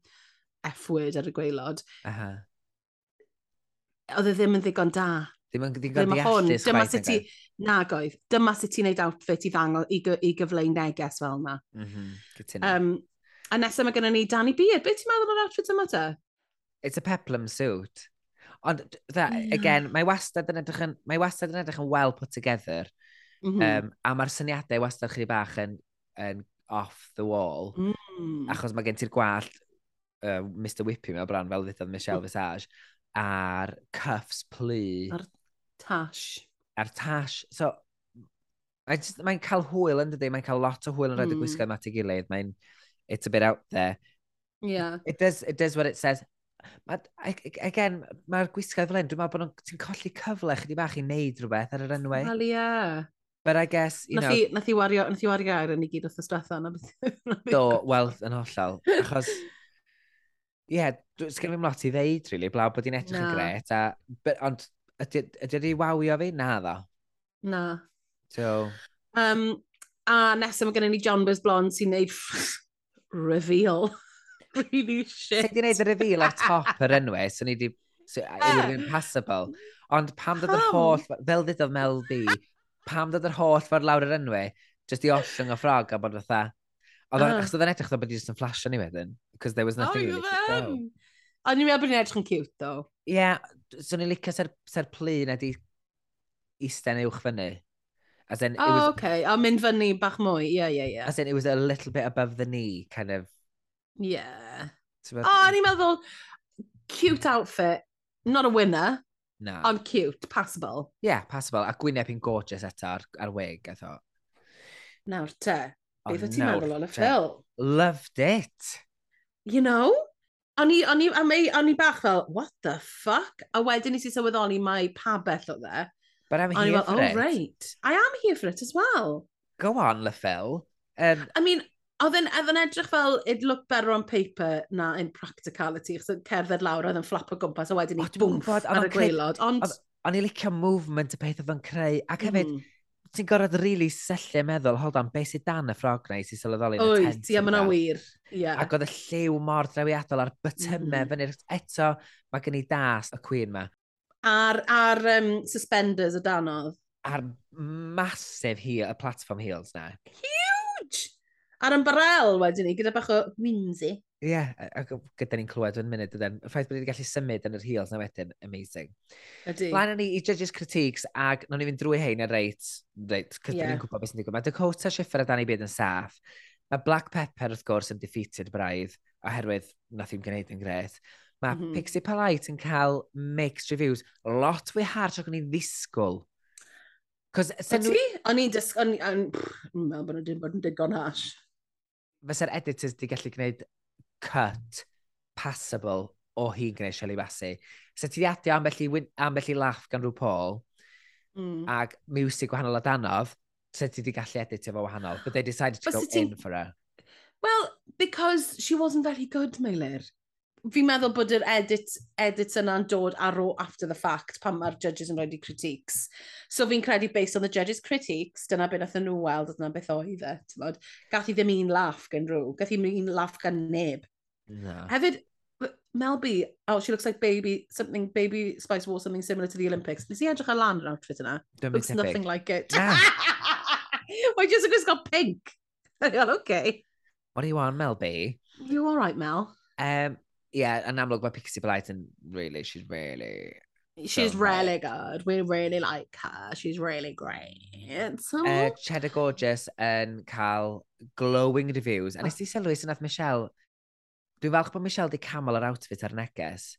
F-word ar y gweilod. Uh -huh. Oedd e ddim yn ddigon da Ddim yn ddigon deallus. Dyma sut ti... Nag oedd. Dyma sut ti'n neud outfit i ddangol i, gy, i gyfleu neges fel yna. Mm -hmm. um, a nesaf mae gennym ni Danny Beard. Be ti'n meddwl o'r outfit yma te? It's a peplum suit. Ond, dda, yeah. again, mae wastad yn edrych yn, mae wastad yn edrych yn well put together. Mm um, a mae'r syniadau wastad chi bach yn, yn off the wall. Mm. Achos mae gen ti'r gwallt uh, Mr Whippy mewn bran fel ddedodd Michelle Visage a'r cuffs plu. A'r Tash. A'r tash. So, mae'n cael hwyl yn dydy, mae'n cael lot o hwyl yn rhaid y gwisgo mm. yma at ei gilydd. Mae'n, it's a bit out there. Yeah. It does, it does what it says. Ma, again, mae'r gwisgoedd fel hyn, dwi'n meddwl bod nhw'n colli cyfle chyddi bach i wneud rhywbeth ar yr enwau. Wel, ie. Yeah. But I guess, you nath know... I, nath i wario, nath i wario ar yn i gyd o'r ddwetha. Do, wel, yn hollol. Achos, ie, yeah, sgen fi'n lot i ddeud, really, blaw bod hi'n edrych no. yn gret. A, but, ond, ydy, ydy wedi wawio fi? Na dda. Na. So... Um, a nesaf mae gennym ni John Buzz Blond sy'n neud *laughs* reveal. *laughs* really shit. Ti'n gwneud y reveal ar top yr enwau, so ni wedi... So, yeah. Eh. passable. Ond pam dod yr holl... Fel ddudodd Mel B, pam dod yr holl ffordd lawr yr enwau, just i ollwng y ffrog a bod fatha... Oedd uh. Ah. o'n edrych oedd bod wedi just yn flash o'n wedyn, because there was oh, nothing oh, really to show. Ond ni'n meddwl bod ni'n edrych yn cute, ddo. Ie, yeah, so ni'n licio ser, ser plu na di eistedd uwch fyny. As in, oh, was, okay. A mynd fyny bach mwy. Yeah, yeah, yeah. As in, it was a little bit above the knee, kind of. Yeah. About... Oh, ni'n meddwl, cute outfit. Not a winner. No. Ond cute, passable. Yeah, passable. A gwyneb hi'n gorgeous eto ar, ar wig, I thought. Nawr te, beth o ti'n meddwl o'n y ffil? Loved it. You know? O'n i, o'n i, am ei, o'n i bach fel, what the fuck? A wedyn nes i sylweddoli mae pa bell o dde. But I'm here for oh, it. right. I am here for it as well. Go on, LaFell. Um, I mean, oedd yn, oedd yn edrych fel it looked better on paper na in practicality, chos cerdded lawr oedd yn flap o gwmpas a wedyn ni bwmff ar y gweilod. Ond... O'n i licio movement y peth oedd yn creu, ac hefyd, mm ti'n gorfod rili really sellu meddwl, hold on, beth sydd dan y ffrog neu sy'n sylweddoli yn y tent. Oes, ie, mae'n wir. Yeah. Ac oedd y lliw mor drawiadol a'r bytymau mm. Mm-hmm. fyny. Eto, mae gen i das y cwyn ma. Ar, ar um, suspenders y danodd. Ar masif hi, y platform heels na. Huge! Ar ymbarel wedyn ni, gyda bach o whimsy. Ie, yeah, ac gyda ni'n clywed yn munud ydyn. Y ffaith bod ni wedi gallu symud yn yr heels na wedyn, amazing. Ydy. Blaen ni i judges critiques, ac noen ni fynd drwy hein yn reit, reit, cos yeah. ni'n gwybod beth sy'n digwydd. Mae Dakota Schiffer a Danny Byd yn saff. Mae Black Pepper, wrth gwrs, yn defeated braidd, oherwydd nath i'n gwneud yn gret. Mae mm -hmm. Pixie Polite yn cael mixed reviews. Lot fwy hard ac o'n i ddisgwyl. O'n i? O'n i'n dysgu... O'n i'n meddwl bod nhw bod yn digon hash. Fysa'r editors di gallu gwneud cut passable o hi'n gwneud Shelley Bassey. So ti di adio ambell i, ambell i laff gan rhyw Paul, mm. ac music gwahanol a danodd, so ti di gallu editio fo wahanol. But they decided to But go in for her. Well, because she wasn't very good, Meilir fi'n meddwl bod yr edit, edits yna'n dod ar ôl after the fact pan mae'r judges yn rhoi critiques. So fi'n credu based on the judges' critiques, dyna beth nath nhw weld, dyna beth oedd e. Gath i ddim un laff gan rhyw, gath i un laff gan neb. No. Hefyd, Mel B, oh, she looks like baby, something, baby Spice wore something similar to the Olympics. Nes i edrych ar lan yr outfit yna? Looks nothing like it. Yeah. Why just because got pink? *laughs* okay. What do you want, Mel B? You all right, Mel? Um, yeah, yn amlwg mae Pixie Blight yn really, she's really... She's so really good. We really like her. She's really great. So... Uh, Cheddar Gorgeous yn cael glowing reviews. A oh. nes ti sylwi sy'n nath Michelle... Dwi'n falch bod Michelle di camel yr outfit ar neges.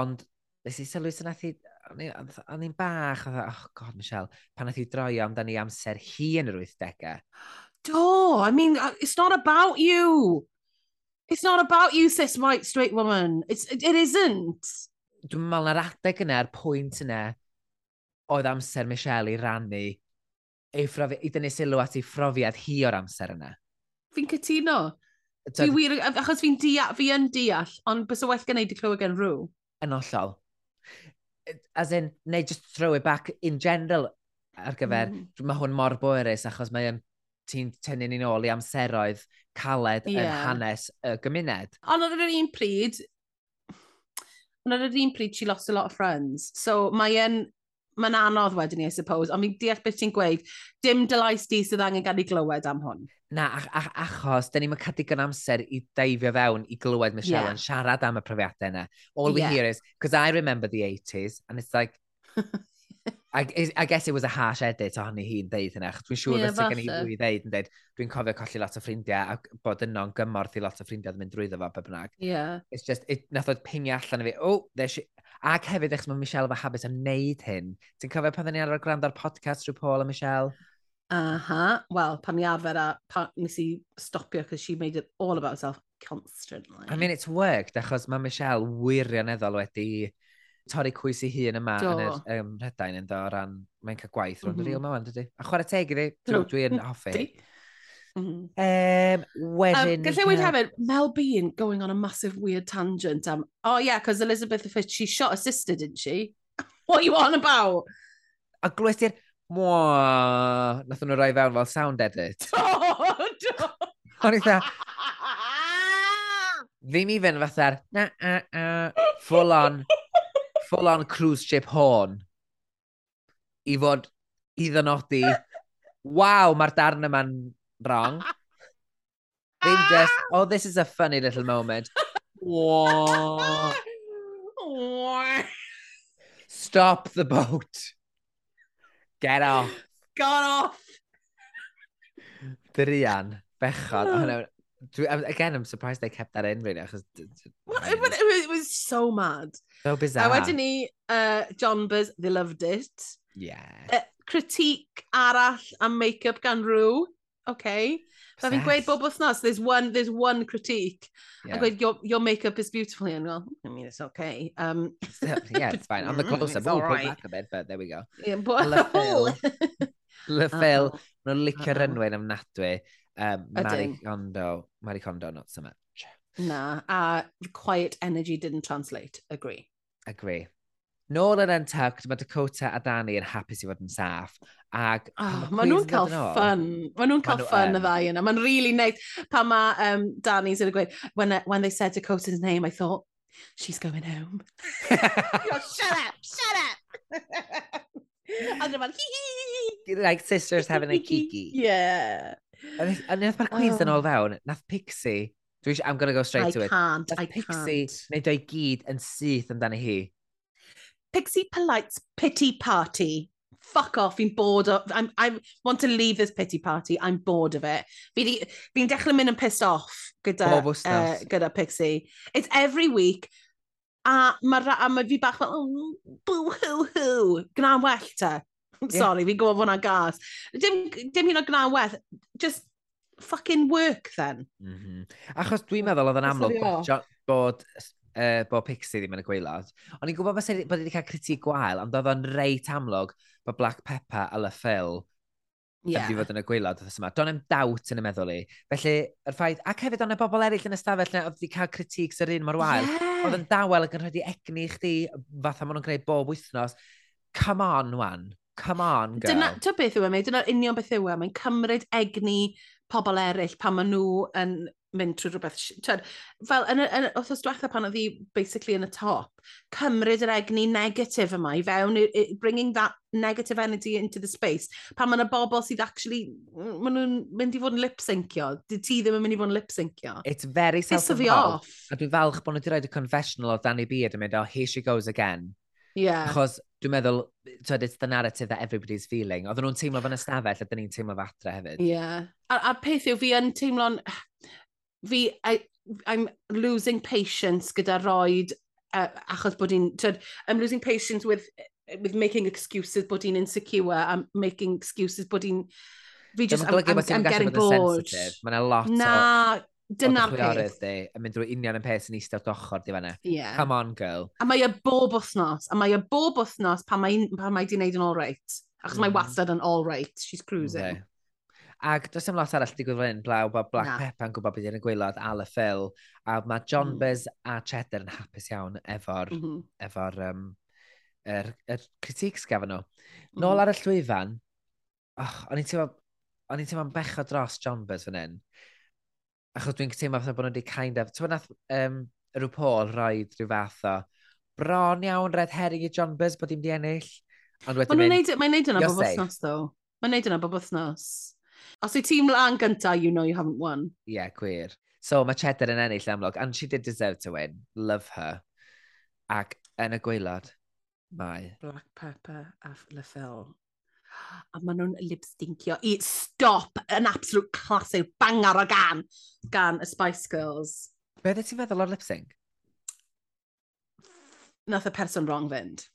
Ond nes i sylwi sy'n nath i... O'n i'n bach, oedd, e, oh god Michelle, pan nath i droio amdani amser hi yn yr 80au. *gasps* Do, I mean, uh, it's not about you. It's not about you, cis white straight woman. It's, it, it isn't. Dwi'n meddwl na'r adeg yna, yr pwynt yna oedd amser Michelle i rannu ei ffrofi, i dynnu sylw at ei phrofiad hi o'r amser yna. Fi'n cytuno. Dwi wir, achos fi'n deall, fi yn deall, ond bys o well gen i di clywed gen rhyw. Yn ollol. As in, neu just throw it back in general ar gyfer, mm. mae hwn mor boerus achos mae'n ti'n tynnu ni nôl i amseroedd caled yeah. yn hanes y gymuned. Ond oedd yr un pryd, ond oedd yr un pryd, she lost a lot of friends. So mae'n mae'n anodd wedyn ni, I suppose, ond fi'n deall beth ti'n gweud, dim dylais di sydd angen gael ei glywed am hwn. Na, ach, ach, achos, da ni'n cael digon amser i deifio fewn i glywed Michelle yeah. yn siarad am y profiadau yna. All we yeah. hear is, because I remember the 80s, and it's like, *laughs* I, I guess it was a harsh edit ohoni hi'n deud hynna. Dwi'n siŵr yeah, fysa gen i fwy ddeud yn deud, dwi'n cofio colli lot o ffrindiau ac bod yno'n gymorth i lot o ffrindiau yn mynd drwyddo fo, bynnag. Yeah. It's just, it, nath oedd pingio allan i fi, oh, there she... Ac hefyd, eich mae Michelle efo habit am wneud hyn. Ti'n cofio pan ni arfer ar podcast rhyw Paul a Michelle? Aha. Uh -huh. Wel, pan ni arfer a pan nes i stopio because she made it all about herself constantly. I mean, it's worked, achos mae Michelle wirioneddol wedi torri cwys i hun yma do. yn yr um, rhedain yn do, o ran mae'n cael gwaith rhwng mm -hmm. yr ilma dydy. A chwarae teg iddi, dwi'n *laughs* hoffi. Mm -hmm. Um, wedyn... Um, Gallai wedi hefyd, Mel Bean going on a massive weird tangent am, oh yeah, because Elizabeth Fitch, she shot her sister, didn't she? *laughs* what are you on about? A glwys i'r, mwa, nath nhw roi fewn fel sound edit. *laughs* Do, do! Ond eitha, ddim even fatha'r, na, a, a, full on, full on cruise ship horn i fod i ddynodi waw, mae'r darn yma'n wrong. Ddim just, oh, this is a funny little moment. Whoa. Stop the boat. Get off. Got off. Drian, bechod. Oh again, I'm surprised they kept that in, really, achos... Well, it, it, it was so mad. So bizarre. A wedyn ni, uh, John Buzz, they loved it. Yeah. Uh, critique arall am make-up gan rhyw. Okay. Mae fi'n gweud bob wythnos, there's one, there's one critique. Yeah. A gweud, your, your makeup is beautiful. And well, I mean, it's okay. Um, yeah, it's fine. On the *laughs* close-up, we'll right. pull back a bit, but there we go. Yeah, but... Le Phil. Le *laughs* Phil. Oh. Nw'n licio'r enwyn am nadwy. Um, Marie Kondo, Marie Kondo, not so much. Na, a quiet energy didn't translate. Agree. Agree. Nôl yn Untucked, mae Dakota a Danny yn hapus i fod yn saff. Ag, ah, oh, maen nhw'n cael fun. Maen nhw'n cael ffyn y ddau yna. Mae'n really nice. pan mae um, Danny sy'n gweud, when, when they said Dakota's name, I thought, she's going home. *laughs* Yo, shut up, shut up! *laughs* a dyna hee hee! Like sisters having a kiki. *laughs* yeah. A wnaeth mae'r Queens yn oh. ôl fewn, nath Pixie, dwi eisiau, I'm gonna go straight I to it. Can't, nath I Pixie can't. wneud o'i gyd yn syth amdani hi. Pixie Polite's pity party. Fuck off, fi'n bored of... I'm, I want to leave this pity party, I'm bored of it. Fi'n fi dechrau mynd yn pissed off gyda, oh, uh, gyda Pixie. It's every week, a mae ma fi bach fel, oh, boo hoo hoo, gna'n well ta. Sorry, yeah. fi'n gwybod bod hwnna'n gas. Dim, dim hyn o gna well. Just fucking work, then. Mm -hmm. Achos dwi'n meddwl oedd yn amlwg bod, uh, bod Pixie ddim yn y gweilad. O'n i'n gwybod bod wedi cael critig gwael, ond oedd o'n reit amlwg bod Black Pepper a La Phil yeah. wedi fod yn y gweilad wrth yma. Do'n em dawt yn y meddwl i. Felly, yr ffaith, ac hefyd o'n y bobl eraill yn ystafell na oedd wedi cael critiques yr un mor wael, yeah. oedd yn dawel ac yn rhaid i egni i chdi, fatha maen nhw'n gwneud bob wythnos. Come on, wan come on, girl. Dyna, to beth yw e, dyna union beth yw e, mae'n cymryd egni pobl eraill pan maen nhw yn mynd trwy rhywbeth. Tyd, fel, yn, yn, os diwetha pan oedd hi basically yn y top, cymryd yr egni negatif yma i fewn, bringing that negative energy into the space. Pan mae'n y bobl sydd actually, maen nhw'n mynd i fod yn lip-syncio. Dyd ti ddim yn mynd i fod yn lip-syncio. It's very self-involved. A dwi'n falch bod nhw wedi rhoi y confessional o Danny Beard yn mynd, oh, here she goes again. Yeah. Achos dwi'n meddwl, twed, it's the narrative that everybody's feeling. Oedden nhw'n teimlo fan ystafell, a dyn ni'n teimlo fan adre hefyd. Ie. Yeah. A, a peth yw, fi yn teimlo'n... Fi, I, I'm losing patience gyda roed, uh, achos bod i'n... I'm losing patience with, with making excuses bod i'n insecure, I'm making excuses bod i'n... Fi just, I'm, I'm, I'm, I'm getting bored. Mae yna lot na, o Dyna'r peth. Yn mynd drwy union yn peth sy'n eistedd ochr, di fanna. Yeah. Come on, girl. A mae y bob wythnos, a mae y bob wythnos pan mae, pan mae di wneud yn all right. Achos mm. mae wastad yn all right. She's cruising. Okay. Ac does dim lot arall digwydd fan hyn, blaw, bod Black Na. yn gwybod beth yw'n y gweilod a Le Phil. A mae John mm. Buzz a Cheddar yn hapus iawn efo'r mm -hmm. efo um, er, er critiques gafon nhw. Mm-hmm. Nôl mm -hmm. ar y llwyfan, oh, o'n i'n teimlo, o'n i'n teimlo'n bechod dros John Buzz fan hyn achos dwi'n teimlo fatha bod nhw wedi kind of, ti'n nath um, rhyw Paul roed rhyw fath o, bron iawn red herring i John Buzz bod i'n di ennill. Ond wedyn mynd, neud, e, mae'n neud yna bob wythnos, ddo. Mae'n neud yna bob wythnos. Os yw tîm lan gynta, you know you haven't won. Ie, Yeah, gwir. So mae Cheddar yn ennill amlwg, and she did deserve to win. Love her. Ac yn y gweilad, mae... Black Pepper a Le Phil a maen nhw'n lipstincio i stop an absolute classic bangar o gan gan y Spice Girls. Be dde ti'n feddwl o'r lip-sync? Nath y person wrong fynd.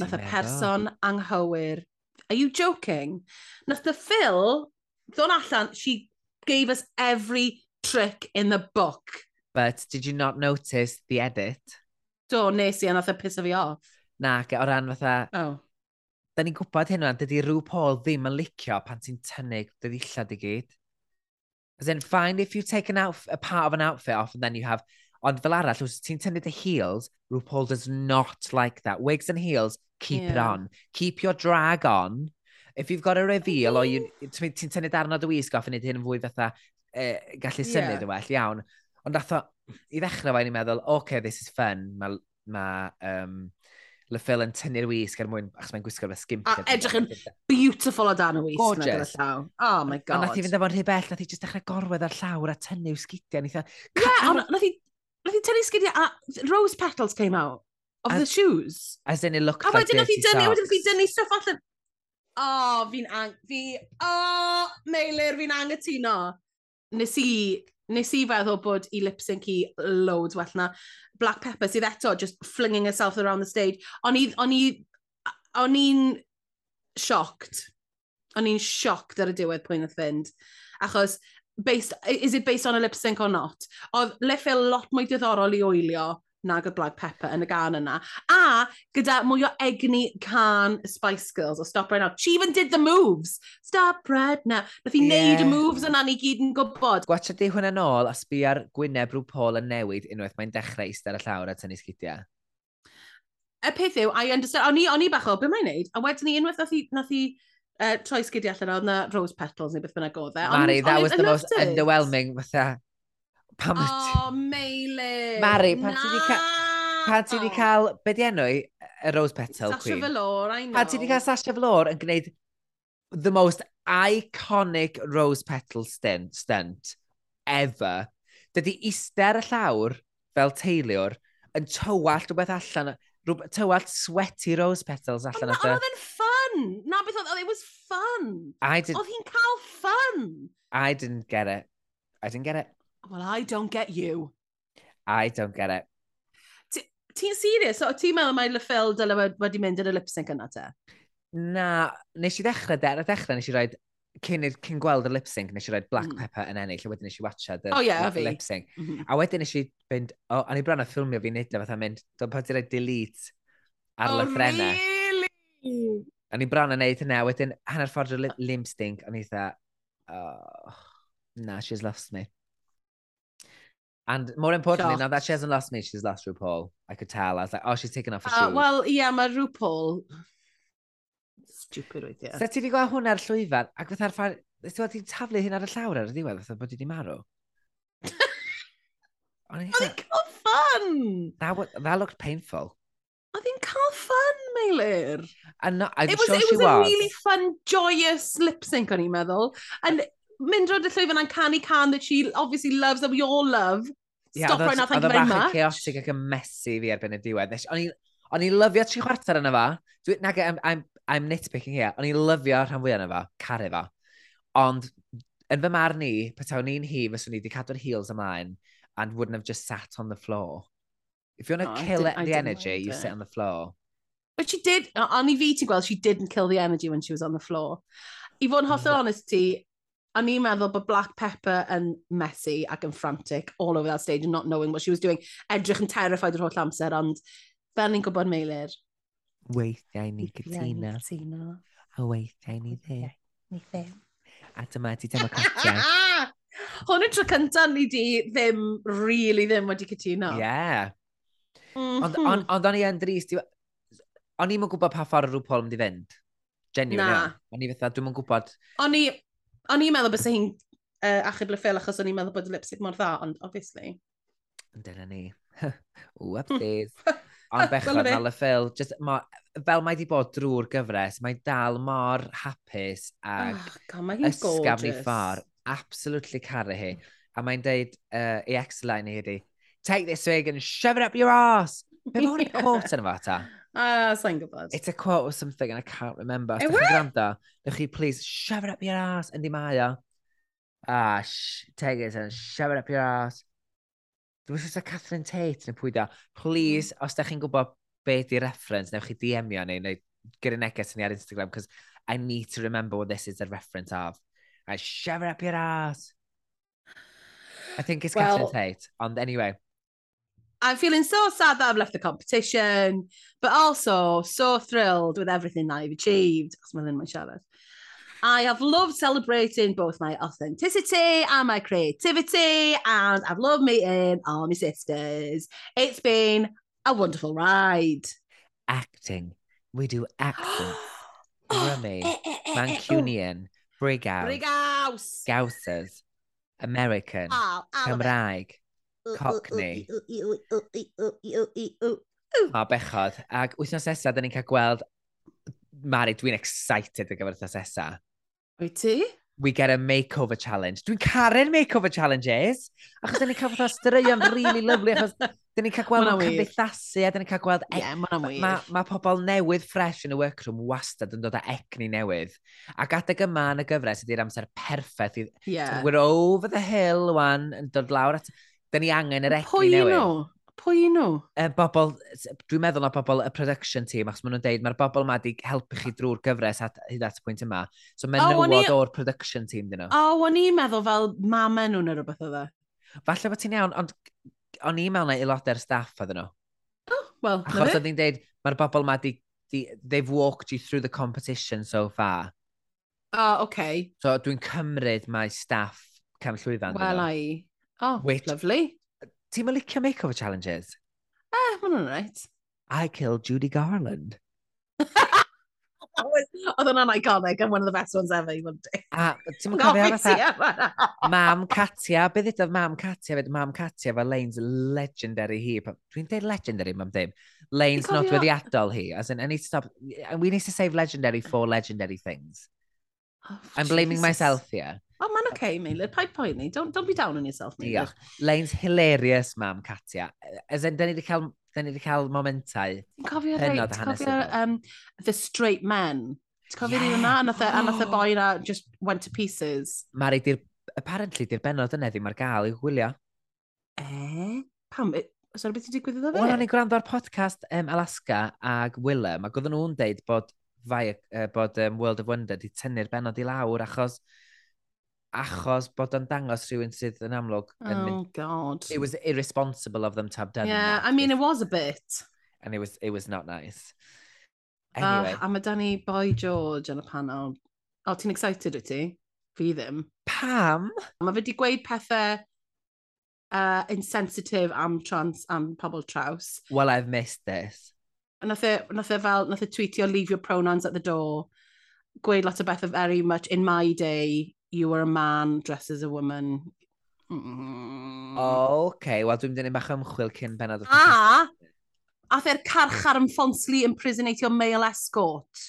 Nath y person anghywir. Are you joking? Nath the Phil ddod allan, she gave us every trick in the book. But did you not notice the edit? Do, nes i, a nath e y piss fi off. Na, o ran fatha... Oh da ni'n gwybod hynna, dydy rhyw Paul ddim yn licio pan ti'n tynnu dy ddillad i gyd. As in, fine if you take an outf a part of an outfit off and then you have... Ond fel arall, os ti'n tynnu dy heels, RuPaul does not like that. Wigs and heels, keep yeah. it on. Keep your drag on. If you've got a reveal, or ti'n tynnu darn o dy wisg off yn edrych yn fwy fatha uh, gallu symud yeah. well, iawn. Ond atho, i ddechrau fe, ni'n meddwl, okay, this is fun. Mae ma, um, le Phil yn tynnu'r wisg er mwyn, achos mae'n gwisgo fe skimp. A edrych yn beautiful o dan y wisg. Gorgeous. Oh my god. A nath i fynd efo'n rhy bell, nath i just dechrau gorwedd ar llawr a tynnu'w sgidiau. Ie, yeah, ond nath i nath i tynnu sgidiau a rose petals came out of as, the shoes. As in it looked a like dirty socks. A wedyn nath i dynnu stuff allan. Oh, fi'n ang... Fi... Oh, Meilir, fi'n angytuno. Nes i nes i feddwl bod i lip sync i loads well na Black Pepper sydd eto just flinging herself around the stage. O'n on on i'n shocked. O'n i'n shocked ar y diwedd pwy'n oedd fynd. Achos, based, is it based on a lip sync or not? Oedd Liffel lot mwy diddorol i oelio nag y Black pepper yn y gan yna. A gyda mwy o egni can Spice Girls o Stop Right Now. She even did the moves. Stop Right Now. Nath i yeah. neud y moves yna ni gyd yn gwybod. Gwatcha di hwnna nôl a sbi ar Gwyneb rhyw Paul yn newid unwaith mae'n dechrau eistedd y llawr a tynnu sgidiau. Y peth yw, I understand, o'n i, o'n i bach o, be mae'n neud? A wedyn ni unwaith nath i, nath i uh, troi sgidiau allan oedd na rose petals neu beth bynnag oedd e. Mari, that was the most underwhelming, fatha, Pam o, oh, Meilydd. Mari, pan ti wedi cael... Pan ti wedi cael, be di enw i, y Rose Petal Sasha Queen? Sasha Velour, I know. Pan ti wedi cael Sasha Velour yn gwneud the most iconic Rose Petal stunt, stunt ever. Dydy eistedd y llawr fel teiliwr yn tywallt rhywbeth allan, rhywbeth, tywallt sweaty Rose Petals allan. Ond oedd e'n fun! Na beth oedd, it was fun! I did... Oedd hi'n cael fun! I didn't get it. I didn't get it. Well, I don't get you. I don't get it. Ti'n serious? O, ti'n meddwl mae Lefel dyle wedi mynd yn y lip-sync yna te? Na, nes i ddechrau, de, ar y dechrau nes i roed, cyn, cyn gweld y lip-sync, nes i roed Black mm. Pepper yn ennill, a wedyn nes i watchad y oh, yeah, lip-sync. Mm -hmm. A wedyn nes i fynd, o, oh, o'n i bron a ffilmio fi'n neud fatha mynd, dwi'n pa ti'n roed delete ar oh, lyfrenau. Really? O'n i bron a neud hynna, wedyn hanner ffordd o limp stink, o'n i dda, oh, na, she's lost me. And more importantly, Shocked. now that she hasn't lost me, she's lost RuPaul. I could tell. I was like, oh, she's taken off her uh, shoes. Wel, ie, mae RuPaul... Stupid weithiau. So ti wedi gweld hwnna'r llwyfan, ac fatha'r ffair... Ti'n Ti wedi taflu hyn ar y llawr ar y ddiwedd, fatha bod ti wedi marw? *laughs* Oedd hi'n cael fun! That, that looked painful. Oedd hi'n cael fun, Meilir. And not, I'm it was, sure it was she a was. really fun, joyous lip sync o'n i'n meddwl. And mynd roed y llwyfan a'n canu can that she obviously loves that we all love. Yeah, Stop right now, thank you very much. Oedd chaotic ac yn messy fi erbyn y diwedd. O'n i lyfio tri chwarter yna fa. Dwi, nag, I'm, I'm, I'm nitpicking here. O'n i lyfio rhan fwy yna fa, caru fa. Ond yn fy marn i, petawn ni'n hi, fyswn ni wedi cadw'r heels ymlaen and wouldn't have just sat on the floor. If you want to oh, no, kill it, the energy, you it. sit on the floor. But she did, on i fi ti'n gweld, she didn't kill the energy when she was on the floor. I fod yn hollol mm. honest ti, o'n i'n meddwl bod Black Pepper yn messy ac yn frantic all over that stage and not knowing what she was doing. Edrych yn terrified yr holl amser, ond fel ni'n gwybod meilir. Weithiau ni gytuno. Weithiau A weithiau ni ddim. Ni ddim. A dyma di democratia. *laughs* Hwn y tro cyntaf ni di ddim, really ddim wedi cytuno. Yeah. Mm -hmm. Ond mhm. on, on, o'n i yn drist, o'n i'm yn gwybod pa ffordd rhyw pol yn mynd i fynd. Genuine, na. O'n i fatha, dwi'n yn gwybod... O'n i, O'n i'n meddwl bys hi'n uh, achub le ffil achos o'n i'n meddwl bod y lipstick mor dda, ond obviously. Dyna ni. *laughs* Ww, updates. *laughs* Ond bechod na le ffil. Just, ma, fel mae di bod drwy'r gyfres, mae dal mor hapus ag oh, God, mae ysgafn i ffordd. Absolutely caru hi. A mae'n deud uh, i ex-line i ydi, take this wig and shove it up your arse. Be mae hwn i cwrt yn efo ta? Ah, uh, sa'n gwybod. It's a quote or something and I can't remember. It was? Gwrando, nech chi please shove it up your ass, yndi mae o. Ah, sh take it and shove it up your ass. Dwi'n siŵr Catherine Tate yn y pwyda. Please, hmm. os da chi'n gwybod be di reference, newch chi DM i o neu, neu gyda neges ni ar Instagram, because I need to remember what this is a reference of. I shove it up your ass. I think it's well, Catherine Tate. Ond anyway, I'm feeling so sad that I've left the competition, but also so thrilled with everything that I've achieved. Mae'n mae'n siarad. I have loved celebrating both my authenticity and my creativity, and I've loved meeting all my sisters. It's been a wonderful ride. acting. We do acting. *gasps* Oh, Rummy, eh, eh, eh, oh. Mancunian, Brighouse, Brighouse. American, Cymraeg, Cockney. A bechod. Ac wythnos nesa, da ni'n cael gweld... Mari, dwi'n excited ar gyfer wythnos nesa. Wyt ti? We get a makeover challenge. Dwi'n caru'r makeover challenges. Achos da ni'n cael fatha straeon really lovely. Achos da ni'n cael gweld nhw'n cymdeithasu. A da ni'n cael gweld... Ie, Yeah, mae'n wir. mae ma, pobl newydd fresh yn y workroom wastad yn dod â egni newydd. Ac adeg yma yn y gyfres ydy'r amser perffaith. Yeah. We're over the hill, wan, yn dod lawr at... Da ni angen yr egni Pwy newydd. nhw? Pwy nhw? Y bobl, dwi'n meddwl na bobl y production team, achos maen nhw'n deud mae'r bobl yma wedi helpu chi drwy'r gyfres at, hyd at y pwynt yma. So mae oh, newod o'r production team dyn nhw. O, oh, o'n i'n meddwl fel mame nhw neu rhywbeth oedd e. Falle bod ti'n iawn, ond o'n i'n meddwl na aelodau'r staff oedden nhw. Oh, well, Achos oedd hi'n deud, mae'r bobl yma di, di, they've walked you through the competition so far. O, oh, okay. So dwi'n cymryd mae staff Cam Llwyfan. Wel, ai. Oh, Which, lovely. Ti'n mynd licio makeover challenges? Ah, eh, ma'n hwnna'n reit. I killed Judy Garland. Oedd hwnna'n iconic and one of the best ones ever, you wouldn't it? A ti'n *laughs* mynd cofio fatha... *laughs* Mam Katia, beth ydy'r Mam Katia? Fyd Mam Katia fe Lane's legendary hi. Dwi'n dweud legendary, mam ddim. Lane's nodweddiadol hi. As in, I need to stop... And we need to save legendary for legendary things. Oh, I'm Jesus. blaming myself here. Oh, man, okay, Meilir. Paid poeni. Don't, don't be down on yourself, Meilir. Lane's hilarious, mam, Katia. As in, da ni wedi cael, da ni wedi cael momentau. Ti'n cofio, reit, ti'n cofio um, The Straight Man. Ti'n cofio yeah. hwnna? E, a nath e y oh. boi na just went to pieces. Mari, di'r, apparently, di'r benod yna ddim ar gael i gwylio. Eh? Pam? Os yna beth i digwydd iddo fe? Wel, o'n gwrando ar podcast um, Alaska ag Willem, ac oedden nhw'n deud bod, fai, uh, bod um, World of Wonder di tynnu'r benod i lawr achos achos bod o'n dangos rhywun sydd yn amlwg. Yn oh, mynd. God. It was irresponsible of them to have done yeah, that. I mean, it was a bit. And it was, it was not nice. Ah, anyway. Uh, a mae Danny Boy George yn y panel. O, oh, ti'n excited wyt ti? Fi ddim. Pam? Mae fe wedi gweud pethau uh, insensitive am trans, am pobl traws. Well, I've missed this. A nath e, nath e fel, nath e tweetio leave your pronouns at the door. Gweud lot o bethau very much in my day, you are a man, dressed as a woman. Mm. O, oh, okay. Wel, dwi'n mynd i'n bach o ymchwil cyn benod. A, ath e'r carchar yn ffonsli imprisonateio male escort.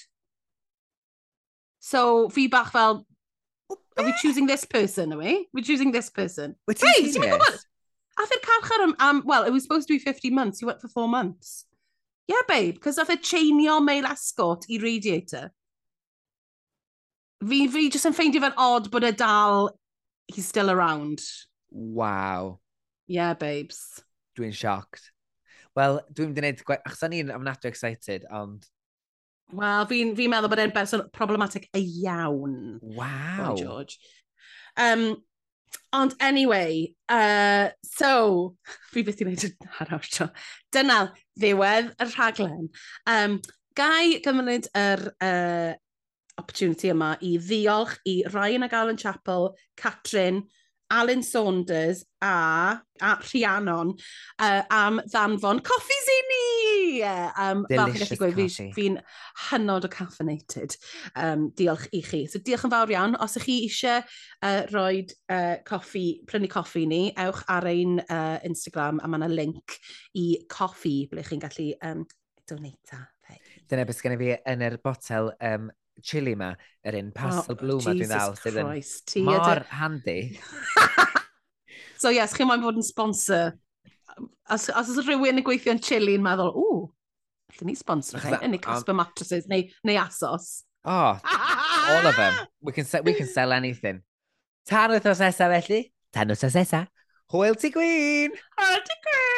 So, fi bach fel, are we choosing this person, are we? We're choosing this person. Wyt ti'n hey, ti'n gwybod? Ath e'r carchar am, um, well, it was supposed to be 50 months, you went for 4 months. Yeah, babe, because ath e chainio male escort i radiator fi, fi jyst yn ffeindio fe'n odd bod e dal, he's still around. Wow. Yeah, babes. Dwi'n shocked. Wel, dwi'n mynd i wneud... Achos o'n i'n amnadwy excited, ond... Wel, fi'n fi meddwl bod e'n berson problematic e iawn. Wow. Boy George. Um, ond anyway, uh, so, *laughs* fi beth i'n neud yn harawsio. Dyna ddiwedd y rhaglen. Um, Gai gymryd yr er, uh, opportunity yma i ddiolch i Ryan ag Alan Chapel, Catrin, Alan Saunders a, a Rhiannon uh, am ddanfon coffees i ni! Um, Delicious fel gweud, coffee. Fi'n hynod o caffeinated. Um, diolch i chi. So diolch yn fawr iawn. Os ych chi eisiau uh, rhoi uh, coffi, prynu coffi ni, ewch ar ein uh, Instagram a mae yna link i coffi ble chi'n gallu um, donata. Dyna beth gen i fi yn yr botel um, chili ma, yr un oh, pastel oh, blue ma dwi'n ddal. Jesus Christ, ti Mor handi. *laughs* so yes, chi'n moyn bod yn sponsor. Os, os oes rhywun yn gweithio yn chili yn meddwl, ww, allwn ni sponsor chi, yn ei Casper um, mattresses neu, neu Asos. Oh, all of them. We can, se we can sell anything. Tan wythnos nesaf felly, tan wythnos nesaf, hwyl ti gwyn! Hwyl ti gwyn!